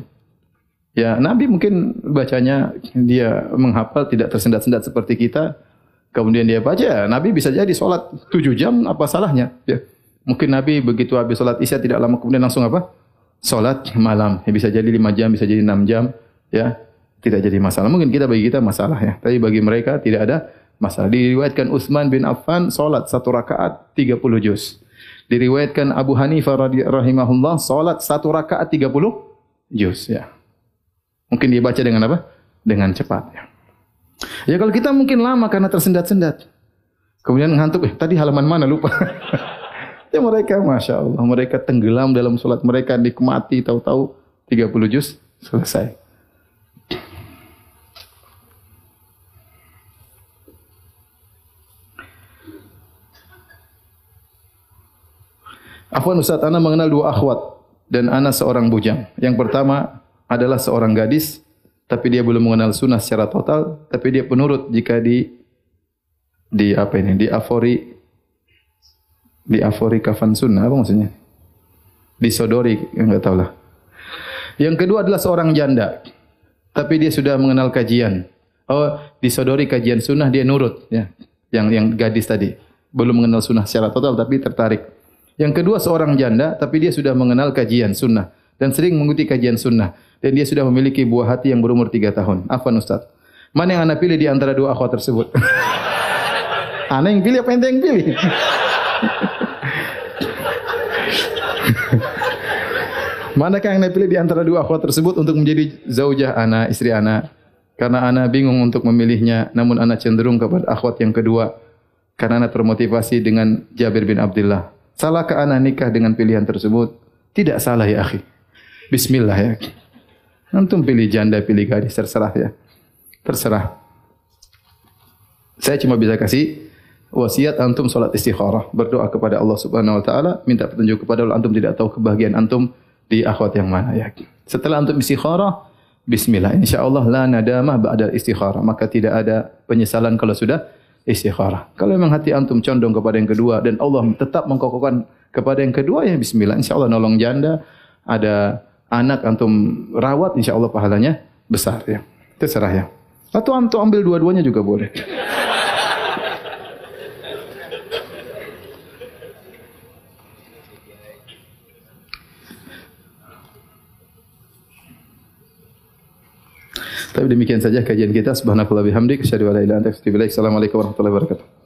Ya, Nabi mungkin bacanya dia menghafal tidak tersendat-sendat seperti kita. Kemudian dia baca, Nabi bisa jadi solat 7 jam, apa salahnya? Ya. Mungkin Nabi begitu habis solat isya tidak lama kemudian langsung apa? Solat malam. Ya, bisa jadi 5 jam, bisa jadi 6 jam. Ya, tidak jadi masalah. Mungkin kita bagi kita masalah ya. Tapi bagi mereka tidak ada masalah. Diriwayatkan Utsman bin Affan solat satu rakaat 30 juz. Diriwayatkan Abu Hanifah rahimahullah salat satu rakaat 30 juz ya. Mungkin dia baca dengan apa? Dengan cepat ya. Ya kalau kita mungkin lama karena tersendat-sendat. Kemudian ngantuk, eh tadi halaman mana lupa. ya mereka Masya Allah, mereka tenggelam dalam solat mereka, nikmati tahu-tahu 30 juz selesai. Afwan Ustaz, Ana mengenal dua akhwat dan Ana seorang bujang. Yang pertama adalah seorang gadis, tapi dia belum mengenal sunnah secara total, tapi dia penurut jika di di apa ini, di afori di afori kafan sunnah, apa maksudnya? Disodori, enggak tahu lah. Yang kedua adalah seorang janda, tapi dia sudah mengenal kajian. Oh, disodori kajian sunnah dia nurut, ya. Yang yang gadis tadi belum mengenal sunnah secara total, tapi tertarik. Yang kedua seorang janda tapi dia sudah mengenal kajian sunnah dan sering mengikuti kajian sunnah dan dia sudah memiliki buah hati yang berumur tiga tahun. Afan Ustaz. Mana yang anda pilih di antara dua akhwat tersebut? anda yang pilih apa anda yang pilih? Manakah yang anda pilih di antara dua akhwat tersebut untuk menjadi zaujah ana, istri ana? Karena ana bingung untuk memilihnya, namun ana cenderung kepada akhwat yang kedua. Karena ana termotivasi dengan Jabir bin Abdullah. Salahkah anak nikah dengan pilihan tersebut? Tidak salah ya akhi. Bismillah ya. Antum pilih janda, pilih gadis, terserah ya. Terserah. Saya cuma bisa kasih wasiat antum solat istikharah. Berdoa kepada Allah subhanahu wa ta'ala. Minta petunjuk kepada Allah. Antum tidak tahu kebahagiaan antum di akhwat yang mana ya. Setelah antum istikharah, Bismillah. InsyaAllah la nadamah ba'da istikharah. Maka tidak ada penyesalan kalau sudah istikharah. Kalau memang hati antum condong kepada yang kedua dan Allah tetap mengkokohkan kepada yang kedua ya bismillah insyaallah nolong janda ada anak antum rawat insya Allah pahalanya besar ya. Terserah ya. Atau antum ambil dua-duanya juga boleh. Tapi demikian saja kajian kita. Subhanakallah bihamdik. Assalamualaikum warahmatullahi wabarakatuh.